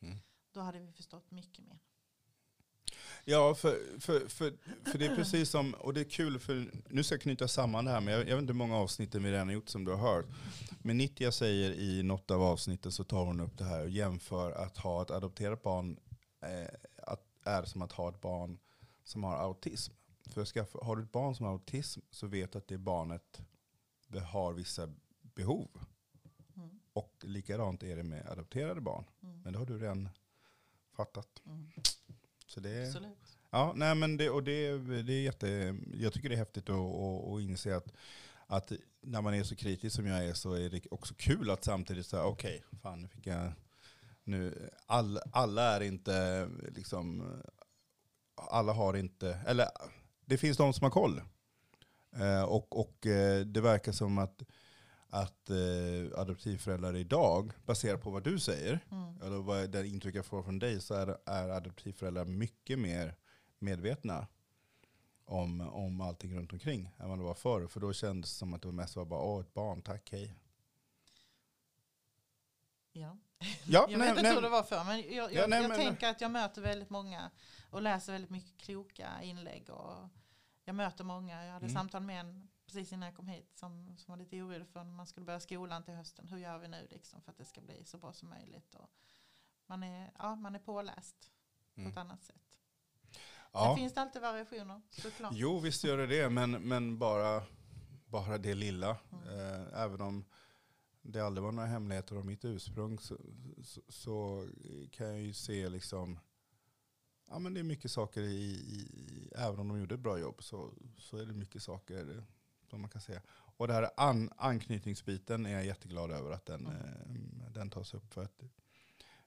Mm. Då hade vi förstått mycket mer. Ja, för, för, för, för det är precis som, och det är kul för, nu ska jag knyta samman det här, men jag, jag vet inte hur många avsnitten vi redan har gjort som du har hört. Men Nitya säger i något av avsnitten så tar hon upp det här och jämför att ha ett adopterat barn eh, att, är som att ha ett barn som har autism. För skaffa, har du ett barn som har autism så vet att det barnet har vissa behov. Mm. Och likadant är det med adopterade barn. Mm. Men det har du redan fattat. Mm. Så det, Absolut. Ja, nej men det, och det, det är jätte, jag tycker det är häftigt att, att, att inse att, att när man är så kritisk som jag är så är det också kul att samtidigt säga okej, fan nu fick jag, nu, all, alla är inte liksom, alla har inte, eller det finns de som har koll. Eh, och, och eh, det verkar som att, att eh, adoptivföräldrar idag, baserat på vad du säger, Mm. eller vad det intryck jag får från dig, så är, är adoptivföräldrar mycket mer medvetna om, om allting runt omkring än vad det var förr. För då kändes det som att det var mest var bara, åh ett barn, tack, hej. Ja. Ja, <laughs> Jag nej, vet inte nej, hur det var för men jag, jag, Ja, nej, jag men- tänker att jag möter väldigt många och läser väldigt mycket kloka inlägg. Och jag möter många. Jag hade Mm. samtal med en precis innan jag kom hit som, som var lite orolig för när man skulle börja skolan till hösten. Hur gör vi nu liksom för att det ska bli så bra som möjligt. Och man, är, ja, man är påläst på Mm. ett annat sätt. Ja. Sen finns det alltid variationer såklart. Jo, visst gör det det, men, men bara, bara det lilla. Mm. Eh, även om det aldrig var några hemligheter om mitt ursprung så, så, så kan jag ju se liksom, ja men det är mycket saker i, i även om de gjorde ett bra jobb så, så är det mycket saker som man kan säga. Och det här an, anknytningsbiten är jag jätteglad över att den, Mm. den tas upp. För att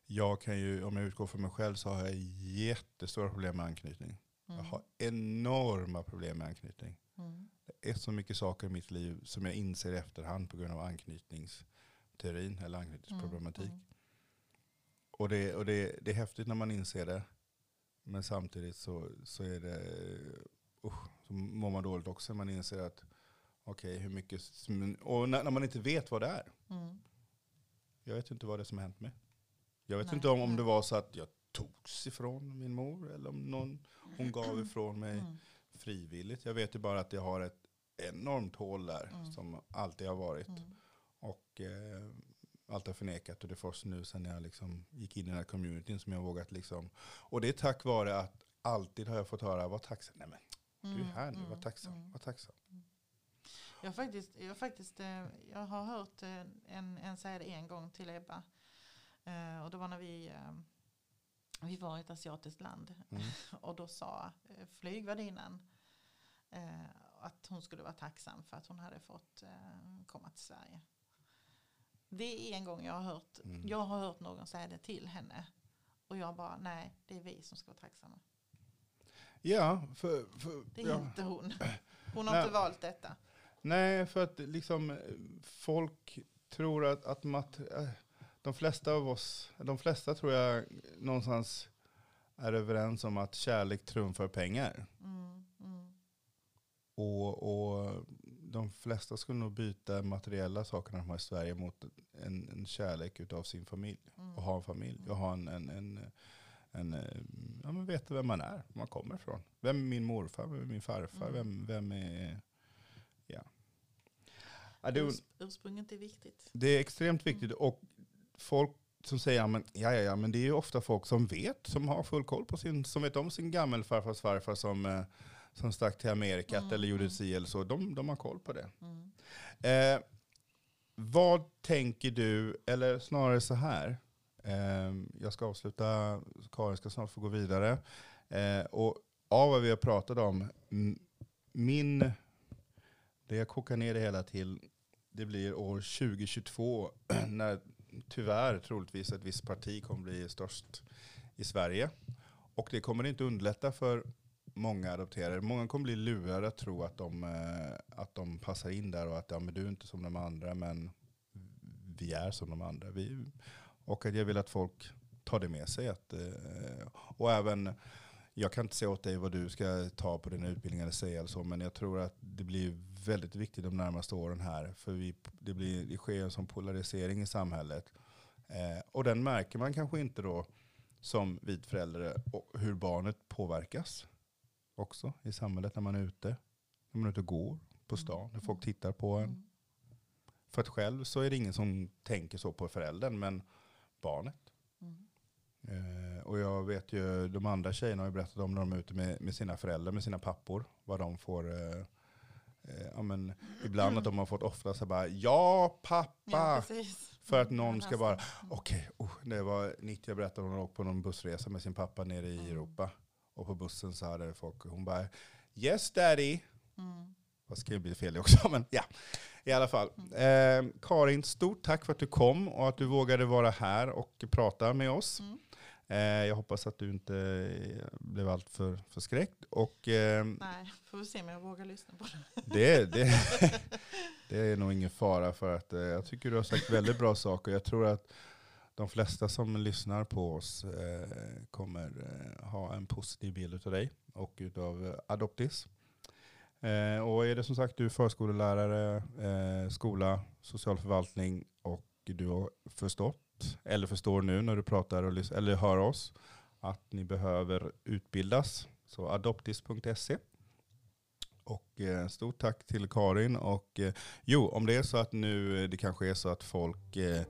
jag kan ju, om jag utgår från mig själv så har jag jättestora problem med anknytning. Jag Mm. har enorma problem med anknytning. Mm. Det är så mycket saker i mitt liv som jag inser i efterhand på grund av anknytningsteorin eller anknytningsproblematik. Mm. Och, det, och det, det är häftigt när man inser det. Men samtidigt så, så är det, usch, så mår man dåligt också. Man inser att, okej hur mycket, och när, när man inte vet vad det är. Mm. Jag vet inte vad det är som har hänt mig. Jag vet Nej, inte om, om det var så att jag togs ifrån min mor eller om någon, hon gav ifrån mig Mm. frivilligt. Jag vet ju bara att jag har ett enormt hål där Mm. som alltid har varit. Mm. Och eh, allt har förnekat och det är först nu sen jag liksom gick in i den här communityn som jag vågat liksom. Och det är tack vare att alltid har jag fått höra, var tacksam. Nej men du är här nu, var Mm. tacksam, Mm. var tacksam. Jag har faktiskt, jag har, faktiskt, eh, jag har hört eh, en, en säga det en gång till Ebba. Eh, Och det var när vi, vi var i ett asiatiskt land. Mm. <laughs> Och då sa flygvärdinnan att hon skulle vara tacksam för att hon hade fått komma till Sverige. Det är en gång jag har hört, Mm. jag har hört någon säga det till henne. Och jag bara, nej det är vi som ska vara tacksamma. Ja, för, för, Det är ja. inte hon. <clears throat> Hon har Nej. inte valt detta. Nej, för att liksom eh, folk tror att, att mat, eh, de flesta av oss, de flesta tror jag någonstans är överens om att kärlek trumfar pengar. Mm, mm, Och, och de flesta skulle nog byta materiella saker de har i Sverige mot en, en kärlek utav sin familj. mm. Och ha en familj. Och ha en, en, en, en eh, ja men veta vem man är, var man kommer ifrån. Vem är min morfar, vem är min farfar, Mm. vem, vem är... Ja. ja det, Urs- Ursprunget är viktigt. det är extremt viktigt. Och folk som säger, men, ja, ja, ja, men det är ju ofta folk som vet, som har full koll på sin, som vet om sin gammelfarfars farfar som, eh, som stack till Amerikat Mm, eller gjorde mm. si eller så. De, de har koll på det. Mm. Eh, vad tänker du, eller snarare så här. Eh, jag ska avsluta, Karin ska snart få gå vidare. Eh, och av vad vi har pratat om, min, det jag kokar ner det hela till, det blir år 2022 <clears throat> när tyvärr troligtvis ett visst parti kommer bli störst i Sverige. Och det kommer inte underlätta för många adopterade. Många kommer bli lurade att tro att de, eh, att de passar in där och att ja, men du är inte som de andra men vi är som de andra. Vi, och att jag vill att folk tar det med sig. Att, eh, och även, jag kan inte säga åt dig vad du ska ta på din utbildning eller säga eller så, men jag tror att det blir väldigt viktigt de närmaste åren här. För vi, det, blir, det sker en sån polarisering i samhället. Eh, och den märker man kanske inte då som vit förälder hur barnet påverkas också i samhället när man är ute. När man är ute och går på stan, när folk tittar på en. Mm. För att själv så är det ingen som tänker så på föräldern, men barnet. Eh, och jag vet ju, de andra tjejerna har ju berättat om när de är ute med, med sina föräldrar, med sina pappor, vad de får. Eh, eh, ja, men ibland att de har fått ofta så bara, ja pappa. Ja. För att någon ska bara. Okej, oh, det var 90 jag berättade hon åkte på någon bussresa med sin pappa nere i Mm. Europa. Och på bussen så hade folk, hon bara, yes daddy. Mm. Ska det bli fel också, <laughs> men ja. I alla fall. Eh, Karin, stort tack för att du kom och att du vågade vara här och prata med oss. Mm. Eh, jag hoppas att du inte eh, blev allt för förskräckt. Och eh, Nej, får vi se om jag vågar lyssna på <laughs> det. det, det, <laughs> det är nog ingen fara för att eh, jag tycker du har sagt väldigt bra saker. Jag tror att de flesta som lyssnar på oss eh, kommer ha en positiv bild av dig och eh, Adoptis. Eh, och är det som sagt du är förskollärare, eh, skola, socialförvaltning och du har förstått, eller förstår nu när du pratar och eller hör oss, att ni behöver utbildas. Så adoptis.se. Och eh, stort tack till Karin. Och eh, jo, om det är så att nu eh, det kanske är så att folk eh,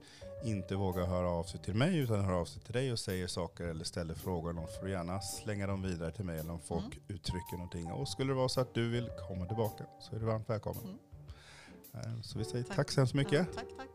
inte vågar höra av sig till mig utan hör av sig till dig och säger saker eller ställer frågor. De får gärna slänga dem vidare till mig eller om folk Mm. uttrycker någonting. Och skulle det vara så att du vill komma tillbaka så är du varmt välkommen. Mm. Eh, Så vi säger Tack. tack så hemskt mycket. Ja, tack, tack.